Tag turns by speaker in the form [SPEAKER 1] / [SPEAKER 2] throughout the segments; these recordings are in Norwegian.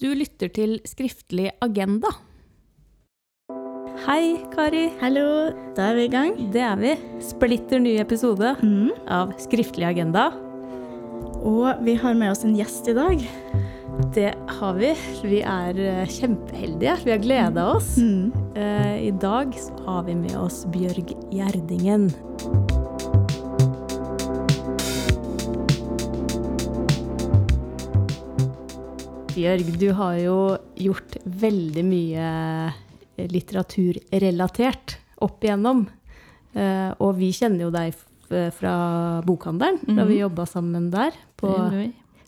[SPEAKER 1] Du lytter til Skriftlig agenda. Hei, Kari.
[SPEAKER 2] Hallo, da er vi i gang.
[SPEAKER 1] Det er vi. Splitter ny episode
[SPEAKER 2] Mm.
[SPEAKER 1] av Skriftlig agenda.
[SPEAKER 2] Og vi har med oss en gjest i dag.
[SPEAKER 1] Det har vi. Vi er eh, kjempeheldige. Vi har gleda oss.
[SPEAKER 2] Mm.
[SPEAKER 1] Eh, I dag så har vi med oss Bjørg Gjerdingen. Bjørg, du har jo gjort veldig mye litteraturrelatert opp igjennom. Eh, Og vi kjenner jo deg fra bokhandelen, da vi jobba sammen der. På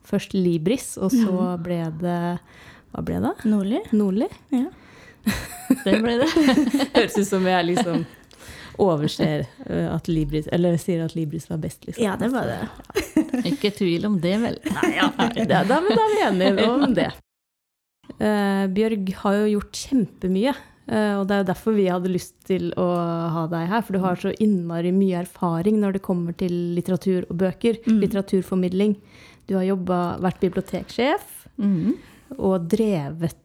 [SPEAKER 1] først Libris, og så ble det Hva ble det?
[SPEAKER 2] Nordli.
[SPEAKER 1] Nordli?
[SPEAKER 2] Ja.
[SPEAKER 3] Det ble det.
[SPEAKER 1] Høres ut som jeg liksom overser eh, at Libris Eller sier at Libris var best, liksom.
[SPEAKER 2] Ja, det var det.
[SPEAKER 3] Ikke tvil om det, vel.
[SPEAKER 1] Nei, da, da, men da er vi enige om det. Uh, Bjørg har jo gjort kjempemye. Uh, og det er jo derfor vi hadde lyst til å ha deg her. For du har så innmari mye erfaring når det kommer til litteratur og bøker.
[SPEAKER 2] Mm.
[SPEAKER 1] Litteraturformidling. Du har jobba, vært biblioteksjef
[SPEAKER 3] Mm.
[SPEAKER 1] og drevet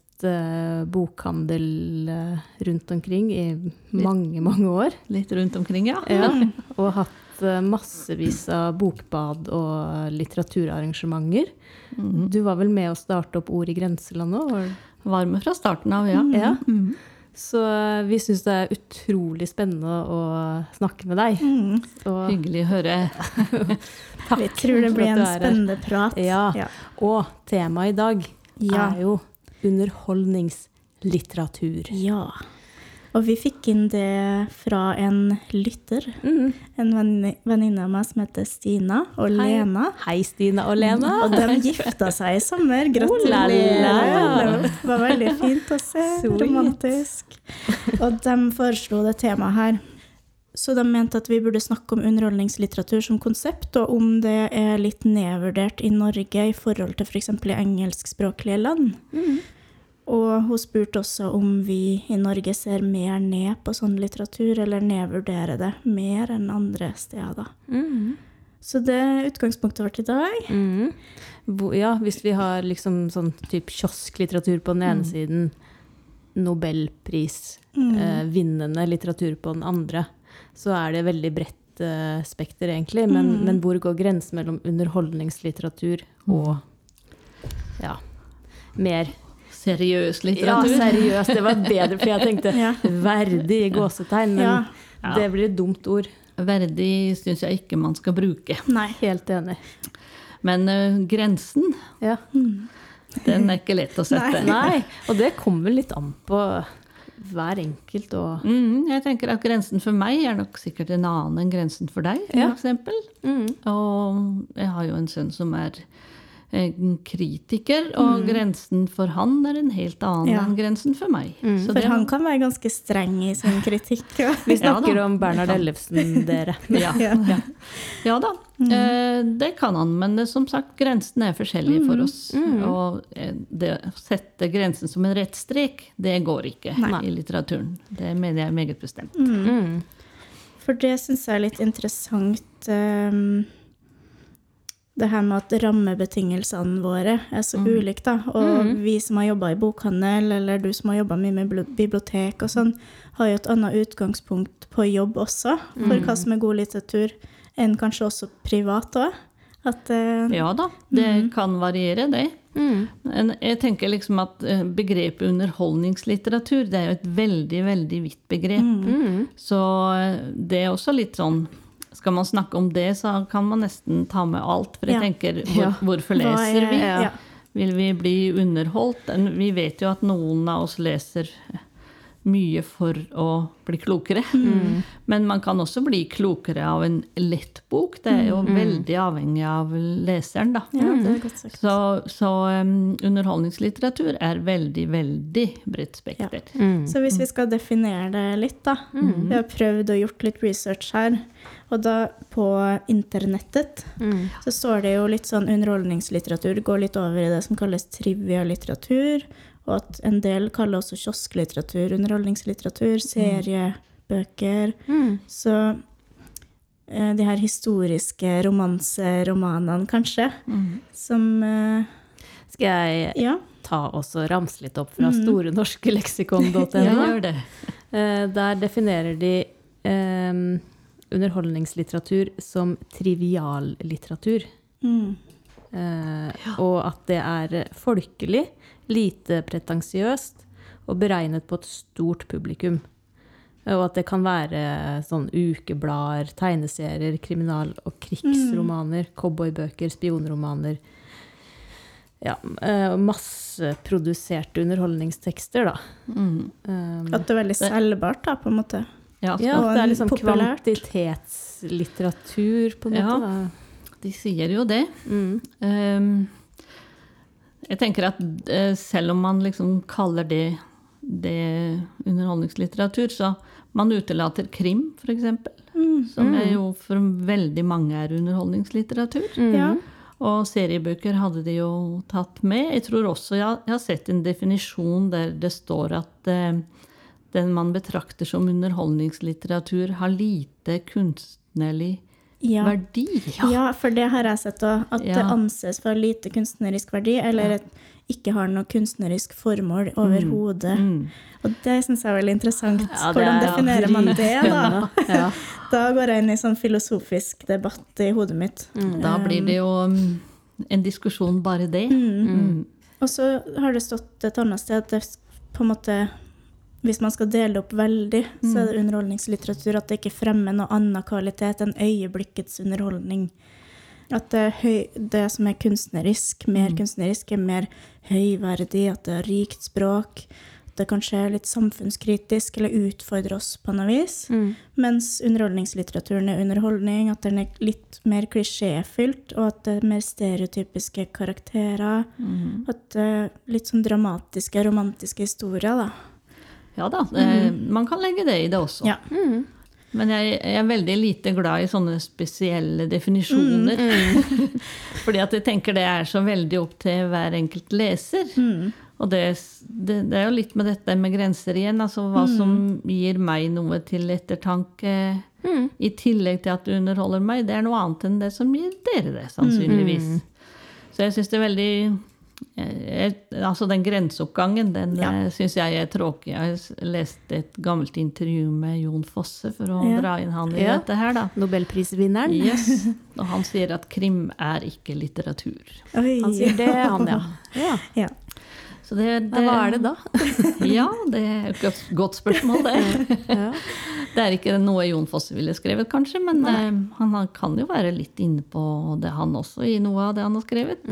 [SPEAKER 1] bokhandel eh, rundt omkring i mange, mange år.
[SPEAKER 3] Litt rundt omkring, ja.
[SPEAKER 1] Ja, og hatt eh, massevis av bokbad og litteraturarrangementer.
[SPEAKER 3] Mhm.
[SPEAKER 1] Du var vel med å starte opp Ord i grenseland òg? var?
[SPEAKER 3] Med fra starten av, ja.
[SPEAKER 1] Ja.
[SPEAKER 3] Mhm.
[SPEAKER 1] Så eh, vi syns det er utrolig spennende å snakke med deg.
[SPEAKER 2] Mm.
[SPEAKER 3] Hyggelig å høre.
[SPEAKER 1] takk
[SPEAKER 2] Vi tror det blir en spennende prat.
[SPEAKER 1] Ja.
[SPEAKER 2] Ja.
[SPEAKER 1] Og temaet i dag
[SPEAKER 2] Ja.
[SPEAKER 1] er jo underholdningslitteratur.
[SPEAKER 2] ja. Og vi fikk inn det fra en lytter.
[SPEAKER 1] Mm.
[SPEAKER 2] En venninne av meg som heter Stina og
[SPEAKER 1] Hei.
[SPEAKER 2] Lena.
[SPEAKER 1] Hei, Stina og Lena.
[SPEAKER 2] Og de gifta seg i sommer. Gratulerer. Det var veldig fint å se.
[SPEAKER 1] Sweet.
[SPEAKER 2] Romantisk. Og de foreslo det temaet her. Så de mente at vi burde snakke om underholdningslitteratur som konsept, og om det er litt nedvurdert i Norge i forhold til f.eks. For i engelskspråklige land.
[SPEAKER 1] Mhm.
[SPEAKER 2] Og hun spurte også om vi i Norge ser mer ned på sånn litteratur, eller nedvurderer det mer enn andre steder.
[SPEAKER 1] Mm.
[SPEAKER 2] Så det er utgangspunktet vårt i dag.
[SPEAKER 1] Mm. Ja, hvis vi har liksom sånn type kiosklitteratur på den ene siden, nobelprisvinnende eh, litteratur på den andre, så er det veldig bredt eh, spekter, egentlig. Men, men hvor går grensen mellom underholdningslitteratur og ja, mer
[SPEAKER 3] Seriøs
[SPEAKER 1] Ja, seriøs. Det var bedre, for jeg tenkte
[SPEAKER 2] Ja.
[SPEAKER 1] verdig i gåsetegn, men
[SPEAKER 2] Ja.
[SPEAKER 1] det blir et dumt ord.
[SPEAKER 3] Verdig syns jeg ikke man skal bruke.
[SPEAKER 2] Nei.
[SPEAKER 1] Helt enig.
[SPEAKER 3] Men uh, grensen,
[SPEAKER 1] Ja.
[SPEAKER 3] den er ikke lett å sette.
[SPEAKER 1] Nei, og det kommer litt an på hver enkelt og
[SPEAKER 3] mm, jeg tenker at grensen for meg er nok sikkert en annen enn grensen for deg, for
[SPEAKER 1] Ja. mm.
[SPEAKER 3] Og jeg har jo en sønn som er kritiker, og grensen for han er en helt annen
[SPEAKER 2] Ja.
[SPEAKER 3] enn grensen for meg. Så
[SPEAKER 2] For
[SPEAKER 3] det-
[SPEAKER 2] han kan være ganske streng i sin kritikk. Ja.
[SPEAKER 1] Vi snakker
[SPEAKER 3] ja,
[SPEAKER 1] om Bernhard. Ellefsen, dere.
[SPEAKER 3] Ja, ja. ja da, eh, det kan han. Men det, som sagt, grensen er forskjellig for oss. Og eh, det å sette grensen som en rettstrek, det går ikke
[SPEAKER 2] Nei.
[SPEAKER 3] i litteraturen. Det mener jeg meget bestemt.
[SPEAKER 1] Mm.
[SPEAKER 2] For det syns jeg er litt interessant. ehm, det her med at rammebetingelsene våre er så ulike, da. Og vi som har jobba i bokhandel, eller du som har jobba mye med bibliotek og sånn, har jo et annet utgangspunkt på jobb også, for hva som er god litteratur, enn kanskje også privat òg. At eh,
[SPEAKER 3] Ja da, det kan variere, det.
[SPEAKER 1] Mm.
[SPEAKER 3] Jeg tenker liksom at eh, begrepet underholdningslitteratur, det er jo et veldig, veldig vidt begrep.
[SPEAKER 1] Mm.
[SPEAKER 3] Så eh, det er også litt sånn Skal man snakke om det, så kan man nesten ta med alt. For jeg
[SPEAKER 2] Ja.
[SPEAKER 3] tenker, hvor,
[SPEAKER 1] Ja.
[SPEAKER 3] hvorfor leser
[SPEAKER 2] er-
[SPEAKER 3] vi?
[SPEAKER 2] Ja.
[SPEAKER 3] Vil vi bli underholdt? Vi vet jo at noen av oss leser mye for å bli klokere. Men man kan også bli klokere av en lett bok. Det er jo veldig avhengig av leseren, da.
[SPEAKER 2] ja, det er godt sagt.
[SPEAKER 3] Så, så um, underholdningslitteratur er veldig, veldig bredt spekter.
[SPEAKER 1] Mm.
[SPEAKER 2] Så hvis vi skal definere det litt, da. Vi har prøvd og gjort litt research her. Og da på internettet
[SPEAKER 1] Mm.
[SPEAKER 2] så står det jo litt sånn underholdningslitteratur, går litt over i det som kalles trivia-litteratur, og at en del kaller også kiosklitteratur underholdningslitteratur, seriebøker.
[SPEAKER 1] Mm.
[SPEAKER 2] Så eh, de her historiske romanseromanene, kanskje, som eh,
[SPEAKER 1] Skal jeg
[SPEAKER 2] Ja.
[SPEAKER 1] ta også og ramse litt opp fra
[SPEAKER 3] mm. storenorskeleksikon.no? ja.
[SPEAKER 1] Eh, Der definerer de eh, underholdningslitteratur som triviallitteratur.
[SPEAKER 2] Mm.
[SPEAKER 1] Eh, Og at det er folkelig, lite pretensiøst og beregnet på et stort publikum. Og at det kan være sånn ukeblader, tegneserier, kriminal- og krigsromaner, cowboybøker, spionromaner. Ja, eh, masseproduserte underholdningstekster, da.
[SPEAKER 3] Mm.
[SPEAKER 1] Um,
[SPEAKER 2] At det er veldig selvbart, da, på en måte.
[SPEAKER 3] Ja,
[SPEAKER 1] ja, det er liksom
[SPEAKER 2] populært.
[SPEAKER 1] kvantitetslitteratur, på en måte. Ja,
[SPEAKER 3] de sier jo det.
[SPEAKER 1] Mm.
[SPEAKER 3] Um, jeg tenker at uh, selv om man liksom kaller det, det underholdningslitteratur, så man utelater krim, f.eks.
[SPEAKER 2] Mm.
[SPEAKER 3] Som er jo for veldig mange er underholdningslitteratur.
[SPEAKER 1] Mm.
[SPEAKER 2] Ja.
[SPEAKER 3] Og seriebøker hadde de jo tatt med. Jeg tror også jeg, jeg har sett en definisjon der det står at eh, den man betrakter som underholdningslitteratur, har lite kunstnerlig
[SPEAKER 2] Ja.
[SPEAKER 3] verdi.
[SPEAKER 2] Ja, for det har jeg sett òg. At det anses for lite kunstnerisk verdi, eller at ikke har noe kunstnerisk formål overhodet.
[SPEAKER 3] Mm.
[SPEAKER 2] Og det syns jeg er veldig interessant.
[SPEAKER 1] Ja,
[SPEAKER 2] Hvordan
[SPEAKER 1] er
[SPEAKER 2] definerer man det, da?
[SPEAKER 1] Ja.
[SPEAKER 2] Da går jeg inn i sånn filosofisk debatt i hodet mitt.
[SPEAKER 3] Da blir det jo mm, en diskusjon bare det. Mm.
[SPEAKER 2] Og så har det stått et annet sted at det på en måte Hvis man skal dele opp veldig, så er det underholdningslitteratur at det ikke fremmer noe annen kvalitet enn øyeblikkets underholdning. At det, høy, det som er kunstnerisk, mer kunstnerisk, er mer høyverdig, at det har rikt språk. At det kanskje er litt samfunnskritisk eller utfordrer oss på noe vis.
[SPEAKER 1] Mm.
[SPEAKER 2] Mens underholdningslitteraturen er underholdning, at den er litt mer klisjéfylt, og at det er mer stereotypiske karakterer. At det er litt sånn dramatiske, romantiske historier, da.
[SPEAKER 3] Ja da, det, man kan legge det i det også.
[SPEAKER 2] Ja.
[SPEAKER 3] Men jeg, jeg er veldig lite glad i sånne spesielle definisjoner. Fordi at jeg tenker det er så veldig opp til hver enkelt leser. Og det, det, det er jo litt med dette med grenser igjen. Altså hva som gir meg noe til ettertanke, i tillegg til at det underholder meg, det er noe annet enn det som gir dere det, sannsynligvis. Så jeg syns det er veldig altså Den grenseoppgangen den
[SPEAKER 2] Ja.
[SPEAKER 3] ja. syns jeg er tråkig. Jeg har lest et gammelt intervju med Jon Fosse for å
[SPEAKER 2] Ja.
[SPEAKER 3] dra inn han i
[SPEAKER 1] Ja.
[SPEAKER 3] dette her, da.
[SPEAKER 1] Nobelprisvinneren.
[SPEAKER 3] Yes. Og han sier at krim er ikke litteratur.
[SPEAKER 2] Oi.
[SPEAKER 1] Han sier det, han, ja. ja.
[SPEAKER 3] Det, det,
[SPEAKER 1] Hva er det da?
[SPEAKER 3] Ja, det er et godt, godt spørsmål, det. Det er ikke noe Jon Fosse ville skrevet, kanskje, men eh, han han, kan jo være litt inne på det, han også, i noe av det han har skrevet.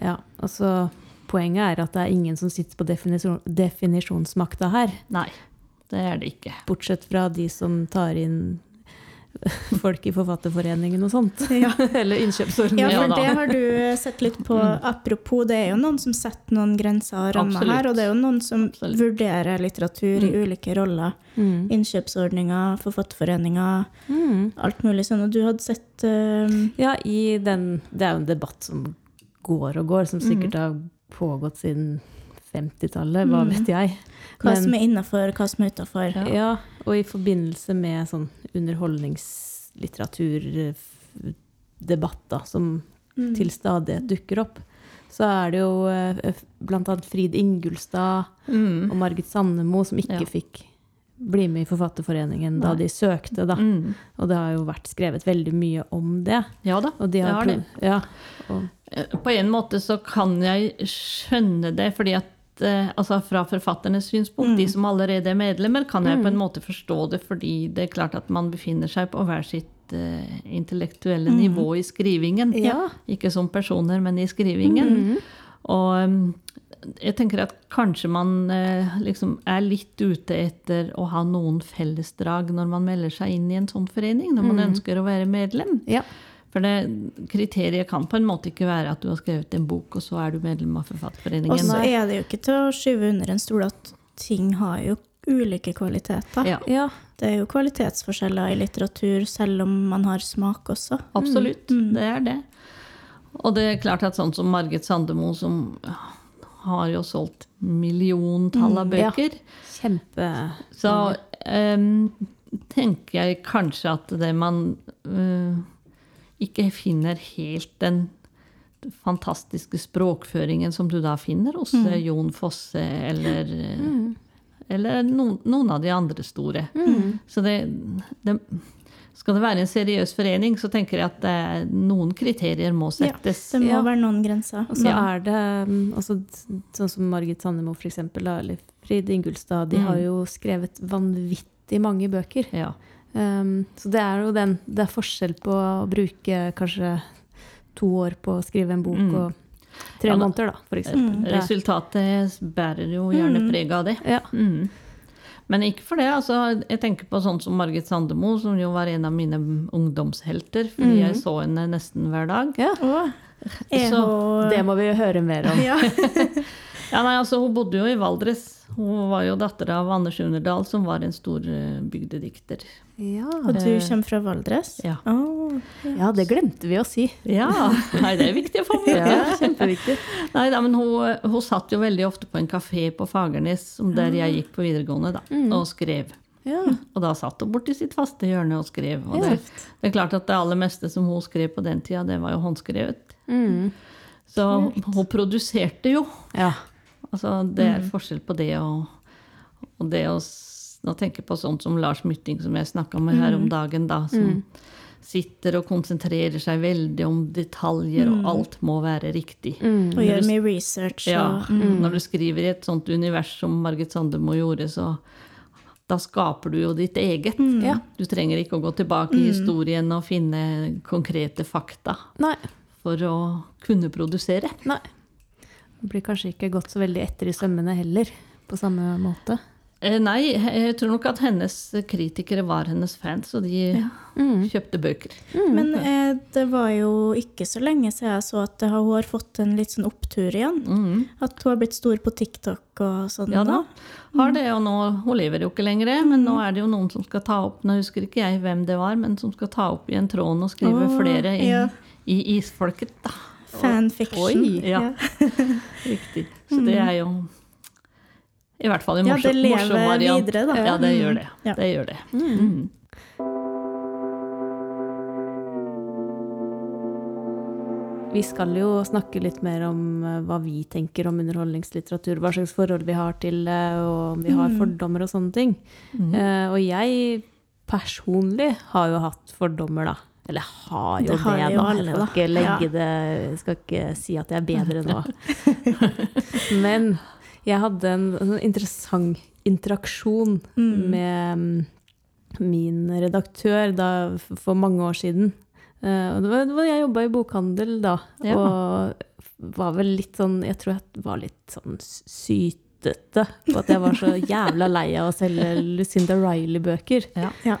[SPEAKER 1] Ja. Altså, poenget er at det er ingen som sitter på definisjon, definisjonsmakta her.
[SPEAKER 3] Nei, det er det ikke.
[SPEAKER 1] Bortsett fra de som tar inn folk i Forfatterforeningen og sånt.
[SPEAKER 2] Ja.
[SPEAKER 1] Eller
[SPEAKER 2] Ja, for det har du sett litt på. Apropos, det er jo noen som setter noen grenser og rammer
[SPEAKER 3] Absolutt.
[SPEAKER 2] her, og det er jo noen som
[SPEAKER 3] Absolutt.
[SPEAKER 2] vurderer litteratur i ulike roller.
[SPEAKER 1] Mm.
[SPEAKER 2] Innkjøpsordninger, forfatterforeninger,
[SPEAKER 1] Mm.
[SPEAKER 2] alt mulig sånn. Og du hadde sett uh,
[SPEAKER 1] Ja, i den Det er jo en debatt som går og går, som sikkert har pågått siden 50-tallet, hva vet jeg.
[SPEAKER 2] hva som er innafor, hva som er utafor.
[SPEAKER 1] Ja. og i forbindelse med sånn underholdningslitteraturdebatter som
[SPEAKER 2] Mm.
[SPEAKER 1] til stadighet dukker opp, så er det jo bl.a. blant annet Frid Ingulstad
[SPEAKER 3] Mm.
[SPEAKER 1] og Margit Sandemo som ikke
[SPEAKER 3] Ja.
[SPEAKER 1] fikk bli med i Forfatterforeningen da de søkte, da.
[SPEAKER 3] Mm.
[SPEAKER 1] Og det har jo vært skrevet veldig mye om det.
[SPEAKER 3] Ja da,
[SPEAKER 1] de
[SPEAKER 3] det
[SPEAKER 1] har
[SPEAKER 3] det.
[SPEAKER 1] Ja, og,
[SPEAKER 3] Eh, På en måte så kan jeg skjønne det, fordi at eh, altså fra forfatternes synspunkt, de som allerede er medlemmer, kan jeg på en måte forstå det, fordi det er klart at man befinner seg på hver sitt uh, intellektuelle nivå i skrivingen.
[SPEAKER 1] Ja.
[SPEAKER 3] Ikke som personer, men i skrivingen. Og mm, jeg tenker at kanskje man eh, liksom er litt ute etter å ha noen fellesdrag når man melder seg inn i en sånn forening, når man ønsker å være medlem.
[SPEAKER 1] ja.
[SPEAKER 3] For det, kriteriet kan på en måte ikke være at du har skrevet en bok, og så er du medlem av Forfatterforeningen.
[SPEAKER 2] Og så er det jo ikke til å skyve under en stol at ting har jo ulike kvaliteter.
[SPEAKER 3] Ja,
[SPEAKER 1] ja.
[SPEAKER 2] Det er jo kvalitetsforskjeller i litteratur, selv om man har smak også.
[SPEAKER 3] absolutt. Det er det. Og det er klart at sånn som Margit Sandemo, som har jo solgt milliontall av
[SPEAKER 1] ja.
[SPEAKER 3] bøker,
[SPEAKER 1] Kjempe
[SPEAKER 3] så um, tenker jeg kanskje at det man uh, ikke finner helt den fantastiske språkføringen som du da finner hos
[SPEAKER 2] Mm.
[SPEAKER 3] eh, Jon Fosse eller, mm. eller noen, noen av de andre store. Så det, det Skal det være en seriøs forening, så tenker jeg at det er, noen kriterier må settes.
[SPEAKER 2] Ja, det må
[SPEAKER 1] Ja.
[SPEAKER 2] være noen grenser.
[SPEAKER 1] Og så
[SPEAKER 3] Ja.
[SPEAKER 1] er det mm, altså, sånn som Margit Sandemo for eksempel, eller Frid Ingulstad, de
[SPEAKER 3] Mm.
[SPEAKER 1] har jo skrevet vanvittig mange bøker.
[SPEAKER 3] Ja.
[SPEAKER 1] Um, så det er jo den Det er forskjell på å bruke kanskje to år på å skrive en bok
[SPEAKER 3] Mm.
[SPEAKER 1] og tre
[SPEAKER 3] Ja, da-
[SPEAKER 1] måneder, da, eksempel. Er-
[SPEAKER 3] Resultatet bærer jo gjerne
[SPEAKER 2] Mm.
[SPEAKER 3] preg av det.
[SPEAKER 1] Ja.
[SPEAKER 3] Mm. Men ikke for det. altså, Jeg tenker på sånn som Margit Sandemo, som jo var en av mine ungdomshelter, fordi jeg så henne nesten hver dag.
[SPEAKER 1] ja.
[SPEAKER 3] Så
[SPEAKER 1] Det må vi høre mer om.
[SPEAKER 2] ja.
[SPEAKER 3] Ja, nei, altså, Hun bodde jo i Valdres. Hun var jo datter av Anders Underdal, som var en stor eh, bygdedikter.
[SPEAKER 1] Ja.
[SPEAKER 2] Og du kommer fra Valdres?
[SPEAKER 3] Ja.
[SPEAKER 2] Oh,
[SPEAKER 1] ja, det glemte vi å si.
[SPEAKER 3] Ja, nei, det er viktig å få med.
[SPEAKER 1] Ja, kjempeviktig.
[SPEAKER 3] Nei, da, men hun, hun satt jo veldig ofte på en kafé på Fagernes, der jeg gikk på videregående, da, og skrev.
[SPEAKER 1] Ja.
[SPEAKER 3] Og da satt hun borti sitt faste hjørne og skrev. Og det, det er klart at det aller meste som hun skrev på den tida, det var jo håndskrevet.
[SPEAKER 1] Mm.
[SPEAKER 3] Så hun produserte jo.
[SPEAKER 1] ja.
[SPEAKER 3] Altså, det er forskjell på det og, og det å Nå tenker jeg på sånt som Lars Mytting, som jeg snakka med her om dagen, da. Som sitter og konsentrerer seg veldig om detaljer, og alt må være riktig.
[SPEAKER 1] Mm.
[SPEAKER 2] Og gjør mye research.
[SPEAKER 3] Ja,
[SPEAKER 2] Og, mm.
[SPEAKER 3] Når du skriver i et sånt univers som Margit Sandemo gjorde, så da skaper du jo ditt eget.
[SPEAKER 1] Ja.
[SPEAKER 3] Du trenger ikke å gå tilbake i historien og finne konkrete fakta
[SPEAKER 1] Nei.
[SPEAKER 3] for å kunne produsere.
[SPEAKER 1] Nei. Det blir kanskje ikke gått så veldig etter i sømmene heller, på samme måte.
[SPEAKER 3] Eh, nei, jeg tror nok at hennes kritikere var hennes fans, og de kjøpte bøker.
[SPEAKER 2] Men eh, det var jo ikke så lenge siden jeg så at hun har fått en litt sånn opptur igjen.
[SPEAKER 3] Mm.
[SPEAKER 2] At hun har blitt stor på TikTok og sånn.
[SPEAKER 3] Ja da. Har det, og nå, Hun lever jo ikke lenger, men nå er det jo noen som skal ta opp Nå husker ikke jeg hvem det var, men som skal ta opp igjen tråden og skrive
[SPEAKER 2] oh,
[SPEAKER 3] flere inn
[SPEAKER 2] ja.
[SPEAKER 3] i Isfolket. da.
[SPEAKER 2] Fanfiction.
[SPEAKER 3] Oi, ja. Riktig. Så det er jo i hvert fall en
[SPEAKER 2] Ja,
[SPEAKER 3] morsom,
[SPEAKER 2] det lever
[SPEAKER 3] morsom variant.
[SPEAKER 2] videre, da.
[SPEAKER 3] Ja, det
[SPEAKER 2] Mm.
[SPEAKER 3] gjør det.
[SPEAKER 2] Ja.
[SPEAKER 3] det, gjør det. Mm.
[SPEAKER 1] Vi skal jo snakke litt mer om eh, hva vi tenker om underholdningslitteratur, hva slags forhold vi har til det, og om vi har fordommer og sånne ting. Eh, og jeg personlig har jo hatt fordommer, da. Eller har jo
[SPEAKER 2] Det
[SPEAKER 1] det,
[SPEAKER 2] har
[SPEAKER 1] da.
[SPEAKER 2] alle,
[SPEAKER 1] jeg skal ikke det skal ikke si at jeg er bedre nå. Men jeg hadde en, sånn interessant interaksjon med mm, min redaktør da, for mange år siden. Eh, og det var, det var jeg jobba i bokhandel da,
[SPEAKER 3] Ja.
[SPEAKER 1] og var vel litt sånn Jeg tror jeg var litt sånn sytete på at jeg var så jævla lei av å selge Lucinda Riley-bøker.
[SPEAKER 3] Ja.
[SPEAKER 2] Ja.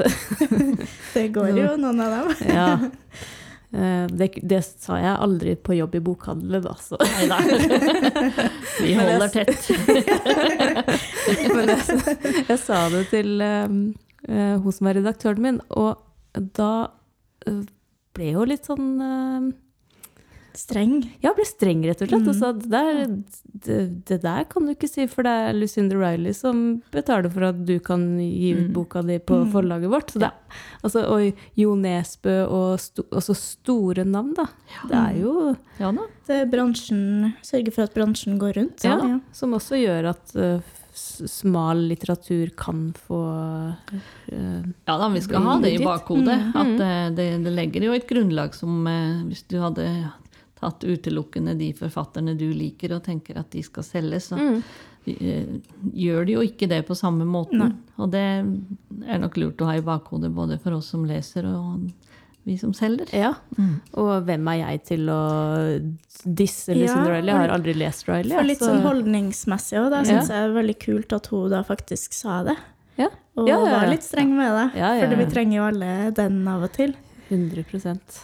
[SPEAKER 2] det går jo noen av dem.
[SPEAKER 1] Ja. Eh, Det, det sa jeg aldri på jobb i bokhandelen, da. Så.
[SPEAKER 3] Nei da. Vi holder tett.
[SPEAKER 1] Men jeg, jeg sa det til um, eh, hun som er redaktøren min, og da eh, ble jo litt sånn eh,
[SPEAKER 2] Streng.
[SPEAKER 1] Ja, ble streng, rett og slett. Og sa det der, det, det der kan du ikke si, for det er Lucinda Riley som betaler for at du kan gi ut boka di på forlaget vårt. Så det, altså, og Jo Nesbø og sto, også store navn, da. Det er jo
[SPEAKER 3] Ja da.
[SPEAKER 2] Det er bransjen Sørge for at bransjen går rundt.
[SPEAKER 1] Ja,
[SPEAKER 2] Ja.
[SPEAKER 1] som også gjør at smal litteratur kan få uh,
[SPEAKER 3] Ja da, vi skal ha det i bakhodet.
[SPEAKER 1] Mm.
[SPEAKER 3] At uh, det, det legger jo et grunnlag som uh, Hvis du hadde tatt utelukkende de forfatterne du liker og tenker at de skal selges, så
[SPEAKER 1] Mm.
[SPEAKER 3] eh, gjør de jo ikke det på samme måten.
[SPEAKER 2] Nei.
[SPEAKER 3] Og det er nok lurt å ha i bakhodet både for oss som leser og vi som selger.
[SPEAKER 1] Ja.
[SPEAKER 3] Mm.
[SPEAKER 1] Og hvem er jeg til å disse
[SPEAKER 2] Ja,
[SPEAKER 1] Lucinda Riley? Jeg har aldri lest Riley.
[SPEAKER 2] For litt
[SPEAKER 1] så-
[SPEAKER 2] sånn holdningsmessig, òg. da
[SPEAKER 1] Ja.
[SPEAKER 2] jeg det er veldig kult at hun da faktisk sa det.
[SPEAKER 1] Ja.
[SPEAKER 2] Og
[SPEAKER 1] Ja, ja, ja.
[SPEAKER 2] var litt streng med det.
[SPEAKER 1] Ja, ja,
[SPEAKER 2] For vi trenger jo alle den av og til.
[SPEAKER 1] 100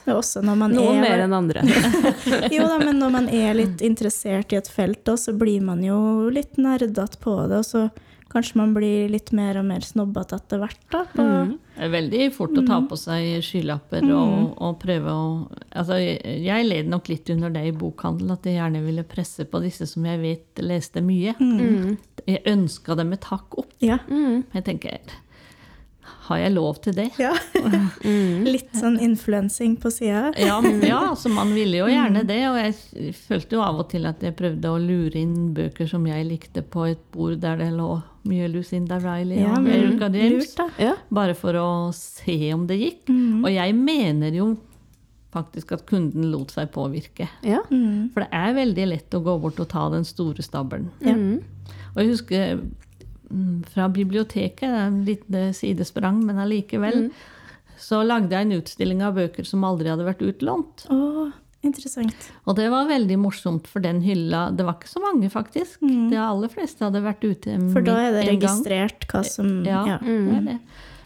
[SPEAKER 2] Men også når man
[SPEAKER 1] Noen
[SPEAKER 2] er
[SPEAKER 1] mer enn andre.
[SPEAKER 2] Jo da, men når man er litt interessert i et felt, da, så blir man jo litt nerdete på det, og så kanskje man blir litt mer og mer snobbete etter hvert, da. På,
[SPEAKER 1] Mm.
[SPEAKER 3] Det er veldig fort å ta på seg skylapper og, og prøve å altså, Jeg jeg led nok litt under det i bokhandel, at jeg gjerne ville presse på disse som jeg vet leste mye.
[SPEAKER 1] Mm.
[SPEAKER 3] Jeg ønska dem et hakk opp.
[SPEAKER 2] Ja.
[SPEAKER 1] Mm.
[SPEAKER 3] Jeg tenker har jeg lov til det?
[SPEAKER 2] Ja. Litt sånn influensing på sida.
[SPEAKER 3] Ja, ja altså man ville jo gjerne det, og jeg følte jo av og til at jeg prøvde å lure inn bøker som jeg likte, på et bord der det lå mye Lucinda Riley
[SPEAKER 2] Ja,
[SPEAKER 3] og
[SPEAKER 2] men
[SPEAKER 3] Erica James.
[SPEAKER 2] lurt.
[SPEAKER 1] Ja.
[SPEAKER 3] Bare for å se om det gikk.
[SPEAKER 2] Mm.
[SPEAKER 3] Og jeg mener jo faktisk at kunden lot seg påvirke.
[SPEAKER 1] Ja.
[SPEAKER 2] Mm.
[SPEAKER 3] For det er veldig lett å gå bort og ta den store stabelen.
[SPEAKER 1] Mm.
[SPEAKER 3] Og jeg husker mm, fra biblioteket, det er en liten sidesprang, men allikevel, så lagde jeg en utstilling av bøker som aldri hadde vært utlånt.
[SPEAKER 2] Oh, interessant.
[SPEAKER 3] Og det var veldig morsomt, for den hylla Det var ikke så mange, faktisk. De aller fleste hadde vært ute
[SPEAKER 2] Mm. For da er det
[SPEAKER 3] registrert gang.
[SPEAKER 2] hva som
[SPEAKER 3] Ja,
[SPEAKER 2] Ja,
[SPEAKER 3] det er det.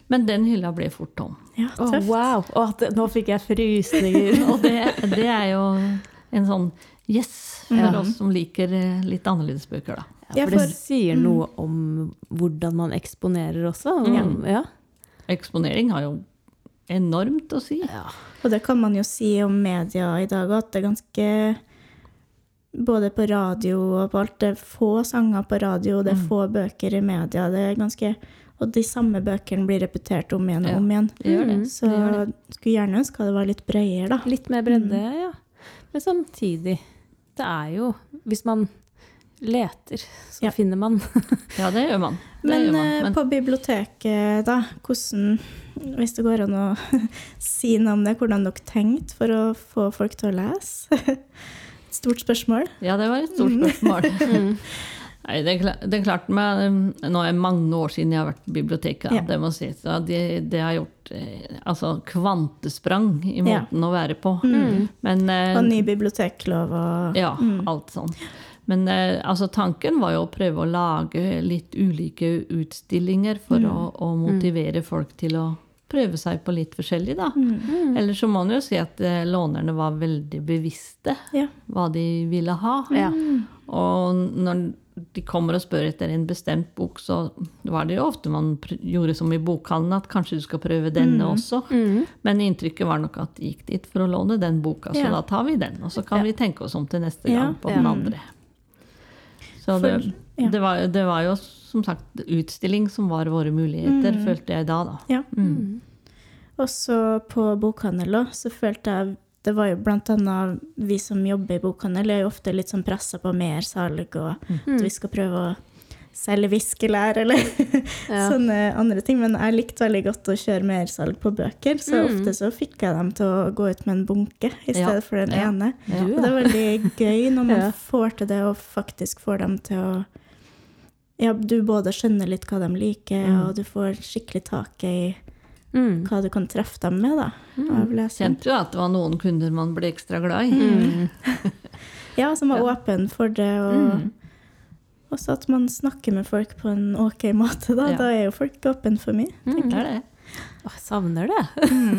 [SPEAKER 3] Men den hylla ble fort tom.
[SPEAKER 2] ja tøft.
[SPEAKER 1] Oh, wow! Oh, det- nå fikk jeg frysninger.
[SPEAKER 3] Og det, det er jo en sånn yes for
[SPEAKER 1] Ja.
[SPEAKER 3] oss som liker eh, litt annerledes bøker, da.
[SPEAKER 1] Ja, for det
[SPEAKER 2] sier
[SPEAKER 1] sier noe om hvordan man eksponerer også. og- Ja.
[SPEAKER 3] Eksponering har jo enormt å si.
[SPEAKER 1] Ja.
[SPEAKER 2] Og det kan man jo si om media i dag, at det er ganske Både på radio og på alt. Det er få sanger på radio, det er få bøker i media. Det er ganske Og de samme bøkene blir repetert om igjen og
[SPEAKER 3] Ja,
[SPEAKER 2] om igjen.
[SPEAKER 3] Det gjør det.
[SPEAKER 2] Så
[SPEAKER 3] det gjør det.
[SPEAKER 2] skulle gjerne ønske det var litt bredere, da.
[SPEAKER 1] Litt mer bredde, ja. Men samtidig Det er jo Hvis man leter, så
[SPEAKER 2] Ja.
[SPEAKER 1] finner man.
[SPEAKER 3] Ja, det gjør man. Det
[SPEAKER 2] Men,
[SPEAKER 3] gjør man.
[SPEAKER 2] eh,
[SPEAKER 3] Men
[SPEAKER 2] på biblioteket, da, hvordan Hvis det går an å si noe om det, hvordan dere tenkte for å få folk til å lese? Et stort spørsmål.
[SPEAKER 3] ja, det var et stort spørsmål. Nei, det, klarte meg, klart Nå er det mange år siden jeg har vært på biblioteket.
[SPEAKER 2] Ja.
[SPEAKER 3] Det må sies. Ja, det, det har gjort eh, altså, kvantesprang i
[SPEAKER 2] Ja.
[SPEAKER 3] måten å være på.
[SPEAKER 2] Mm.
[SPEAKER 3] Men eh,
[SPEAKER 2] Og ny biblioteklov og
[SPEAKER 3] Ja, alt sånn. Men eh, altså, tanken var jo å prøve å lage litt ulike utstillinger for å, å motivere folk til å prøve seg på litt forskjellig, da. Eller så må man jo si at eh, lånerne var veldig bevisste
[SPEAKER 2] Ja.
[SPEAKER 3] hva de ville ha.
[SPEAKER 1] Ja.
[SPEAKER 3] Og når de kommer og spør etter en bestemt bok, så var det jo ofte man gjorde som i bokhandelen, at kanskje du skal prøve denne også. Men inntrykket var nok at de gikk dit for å låne den boka, så
[SPEAKER 2] Ja.
[SPEAKER 3] da tar vi den. Og så kan
[SPEAKER 1] Ja.
[SPEAKER 3] vi tenke oss om til neste gang på den
[SPEAKER 1] Ja.
[SPEAKER 3] andre. Så
[SPEAKER 2] For-
[SPEAKER 3] det,
[SPEAKER 2] ja.
[SPEAKER 3] det, var, det var jo som sagt utstilling som var våre muligheter, følte jeg da, da.
[SPEAKER 2] Ja.
[SPEAKER 3] Mm.
[SPEAKER 2] Også på bokhandel òg, så følte jeg det var jo blant annet vi som jobber i bokhandel, er jo ofte litt sånn pressa på mer salg, og at vi skal prøve å selge viskelær eller
[SPEAKER 1] Ja.
[SPEAKER 2] sånne andre ting. Men jeg likte veldig godt å kjøre mersalg på bøker, så
[SPEAKER 1] Mm.
[SPEAKER 2] ofte så fikk jeg dem til å gå ut med en bunke i
[SPEAKER 3] Ja.
[SPEAKER 2] stedet for den
[SPEAKER 3] Ja.
[SPEAKER 2] ene.
[SPEAKER 3] Ja.
[SPEAKER 2] Og det er veldig gøy når man
[SPEAKER 1] Ja.
[SPEAKER 2] får til det, og faktisk får dem til å Ja, du både skjønner litt hva de liker,
[SPEAKER 3] Mm.
[SPEAKER 2] og du får skikkelig taket i
[SPEAKER 1] Mm.
[SPEAKER 2] hva du kan treffe dem med, da. mm.
[SPEAKER 3] Kjente jo at det var noen kunder man ble ekstra glad i.
[SPEAKER 1] Mm.
[SPEAKER 2] Ja, som var åpen for det, og
[SPEAKER 3] Mm.
[SPEAKER 2] Også at man snakker med folk på en ok måte, da.
[SPEAKER 3] Ja.
[SPEAKER 2] Da er jo folk åpne for mye.
[SPEAKER 3] Det er det.
[SPEAKER 1] Å, jeg savner det.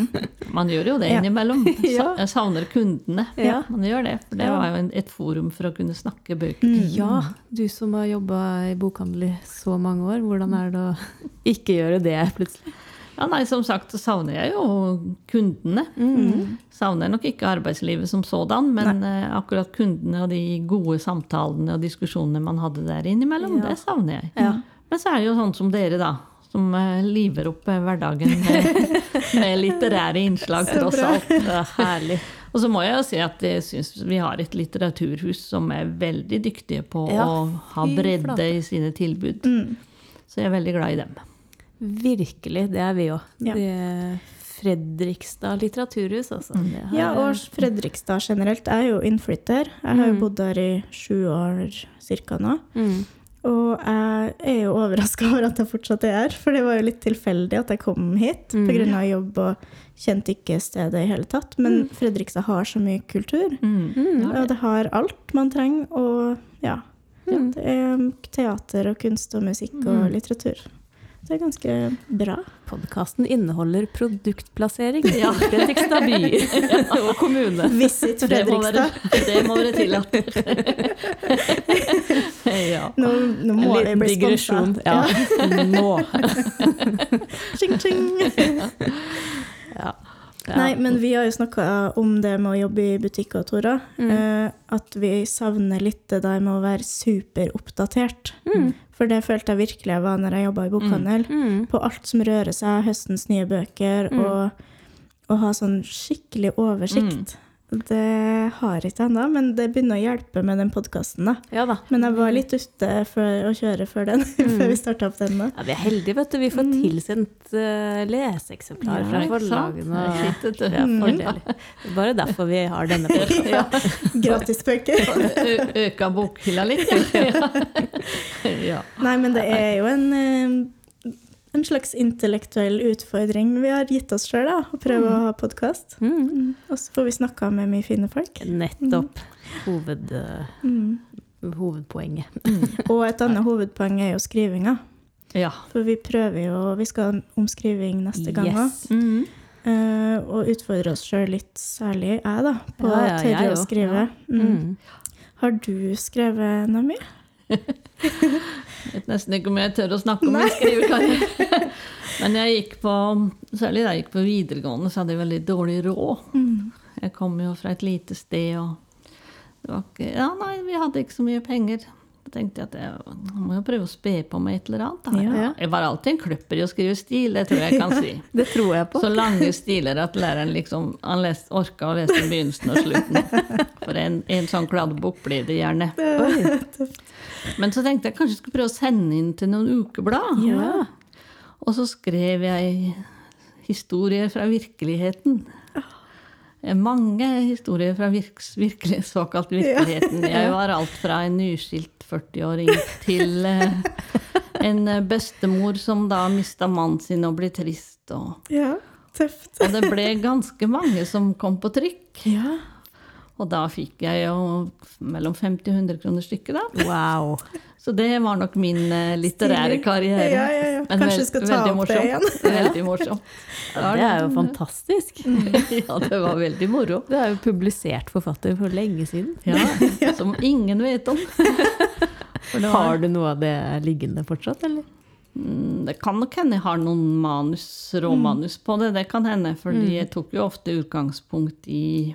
[SPEAKER 3] Man gjør jo det innimellom. Jeg savner kundene.
[SPEAKER 1] Ja.
[SPEAKER 3] Man gjør det, for det var jo et forum for å kunne snakke bøker.
[SPEAKER 2] Mm.
[SPEAKER 1] Ja, du som har jobba i bokhandel i så mange år, hvordan er det å ikke gjøre det plutselig?
[SPEAKER 3] Ja, nei, Som sagt så savner jeg jo kundene.
[SPEAKER 2] Mm.
[SPEAKER 3] Savner nok ikke arbeidslivet som sådan, men nei. akkurat kundene og de gode samtalene og diskusjonene man hadde der innimellom,
[SPEAKER 1] Ja.
[SPEAKER 3] det savner jeg.
[SPEAKER 1] Ja.
[SPEAKER 3] Men så er det jo sånn som dere, da. Som eh, liver opp eh, hverdagen med, med litterære innslag, tross alt. Er herlig. Og så må jeg jo si at jeg syns vi har et litteraturhus som er veldig dyktige på
[SPEAKER 1] Ja,
[SPEAKER 3] å ha bredde i sine tilbud.
[SPEAKER 2] Mm.
[SPEAKER 3] Så jeg er veldig glad i dem.
[SPEAKER 1] Virkelig, det er vi òg.
[SPEAKER 2] Ja.
[SPEAKER 1] Fredrikstad litteraturhus, altså.
[SPEAKER 3] Mm.
[SPEAKER 1] Har-
[SPEAKER 2] Ja, og Fredrikstad generelt. Jeg er jo innflytter. Jeg har jo
[SPEAKER 1] Mm.
[SPEAKER 2] bodd der i sju år cirka nå.
[SPEAKER 1] Mm.
[SPEAKER 2] Og jeg er jo overraska over at jeg fortsatt er her, for det var jo litt tilfeldig at jeg kom hit
[SPEAKER 1] Mm.
[SPEAKER 2] pga. jobb og kjente ikke stedet i hele tatt. Men Fredrikstad har så mye kultur.
[SPEAKER 3] Mm.
[SPEAKER 1] Mm.
[SPEAKER 2] Og det har alt man trenger, og ja.
[SPEAKER 1] Mm.
[SPEAKER 2] Det er teater og kunst og musikk og litteratur. Det er ganske bra.
[SPEAKER 1] Podkasten inneholder produktplassering. Ja. Fredrikstad by og kommune.
[SPEAKER 2] Visit Fredrikstad.
[SPEAKER 3] det må dere tillate. ja.
[SPEAKER 2] Nå, nå må
[SPEAKER 1] jeg
[SPEAKER 2] bli sponsa.
[SPEAKER 1] Ja. Nå.
[SPEAKER 2] Tjing, tjing.
[SPEAKER 1] Ja.
[SPEAKER 2] Nei, men vi har jo snakka om det med å jobbe i butikk og Tora.
[SPEAKER 1] Mm.
[SPEAKER 2] Eh, at vi savner litt det der med å være superoppdatert.
[SPEAKER 1] Mm.
[SPEAKER 2] For det følte jeg virkelig jeg var når jeg jobba i bokhandel.
[SPEAKER 1] Mm.
[SPEAKER 2] På alt som rører seg, høstens nye bøker,
[SPEAKER 1] Mm.
[SPEAKER 2] og å ha sånn skikkelig oversikt. Det har jeg ikke ennå, men det begynner å hjelpe med den podkasten.
[SPEAKER 1] Ja da.
[SPEAKER 2] Men jeg var litt ute for å kjøre før den, før vi starta opp den. da.
[SPEAKER 1] Ja, vi er heldige, vet du. Vi får tilsendt uh, leseeksemplar
[SPEAKER 2] Ja,
[SPEAKER 1] fra forlagene. Fordeler. Er bare derfor vi har denne podkasten.
[SPEAKER 3] Ja.
[SPEAKER 2] Gratisbøker.
[SPEAKER 3] Øka bokhylla litt. Ja. ja.
[SPEAKER 2] Nei, men det er jo en, eh, en slags intellektuell utfordring vi har gitt oss sjøl, å prøve å ha podkast.
[SPEAKER 1] Mm.
[SPEAKER 2] Og så får vi snakka med mye fine folk.
[SPEAKER 1] Nettopp. Hoved, eh,
[SPEAKER 2] Mm.
[SPEAKER 1] hovedpoenget.
[SPEAKER 2] Og et annet hovedpoeng er jo skrivinga.
[SPEAKER 3] ja.
[SPEAKER 2] For vi prøver jo Vi skal om skriving neste gang òg.
[SPEAKER 1] Yes.
[SPEAKER 3] Mm.
[SPEAKER 2] Uh, og utfordre oss sjøl litt, særlig jeg, da, på
[SPEAKER 1] Ja, ja,
[SPEAKER 2] tørre å skrive. Mm.
[SPEAKER 1] Mm.
[SPEAKER 2] Har du skrevet noe mye?
[SPEAKER 3] Vet nesten ikke om jeg tør å snakke om min skrivekarriere. Men jeg gikk på, særlig da jeg gikk på videregående, så hadde jeg veldig dårlig råd.
[SPEAKER 2] Mm.
[SPEAKER 3] Jeg kom jo fra et lite sted, og det var ikke Ja, nei, vi hadde ikke så mye penger. Da tenkte jeg at jeg, jeg må jo prøve å spe på med et eller annet. Da.
[SPEAKER 2] Ja.
[SPEAKER 3] Jeg var alltid en kløpper i å skrive stil, det tror jeg jeg kan si.
[SPEAKER 1] Det tror jeg på.
[SPEAKER 3] Så lange stiler at læreren liksom han lest, orka å lese begynnelsen og slutten. For en, en sånn kladdebok blir det gjerne. Men så tenkte jeg kanskje jeg skulle prøve å sende inn til noen ukeblad.
[SPEAKER 1] Ja.
[SPEAKER 3] Og så skrev jeg historier fra virkeligheten. Mange historier fra virk, virkelig, såkalt virkeligheten. Jeg var alt fra en nyskilt 40-åring til eh, en bestemor som da mista mannen sin og ble trist. Og,
[SPEAKER 2] Ja, tøft.
[SPEAKER 3] og det ble ganske mange som kom på trykk.
[SPEAKER 2] Ja.
[SPEAKER 3] Og da fikk jeg jo mellom 50 og 100 kroner stykket, da.
[SPEAKER 1] Wow.
[SPEAKER 3] Så det var nok min eh, litterære karriere.
[SPEAKER 2] Ja, ja, ja.
[SPEAKER 3] Men
[SPEAKER 2] Kanskje
[SPEAKER 3] vel-
[SPEAKER 2] skal ta
[SPEAKER 3] opp
[SPEAKER 2] opp det igjen.
[SPEAKER 3] Veldig morsom.
[SPEAKER 1] Ja, det er jo fantastisk.
[SPEAKER 3] Ja, det var veldig moro.
[SPEAKER 1] Du er jo publisert forfatter for lenge siden.
[SPEAKER 3] Ja, Som ingen vet om. Var,
[SPEAKER 1] Har du noe av det liggende fortsatt, eller?
[SPEAKER 3] Mm, det kan nok hende jeg har noen manus, råmanus på det. Det kan hende, fordi jeg tok jo ofte utgangspunkt i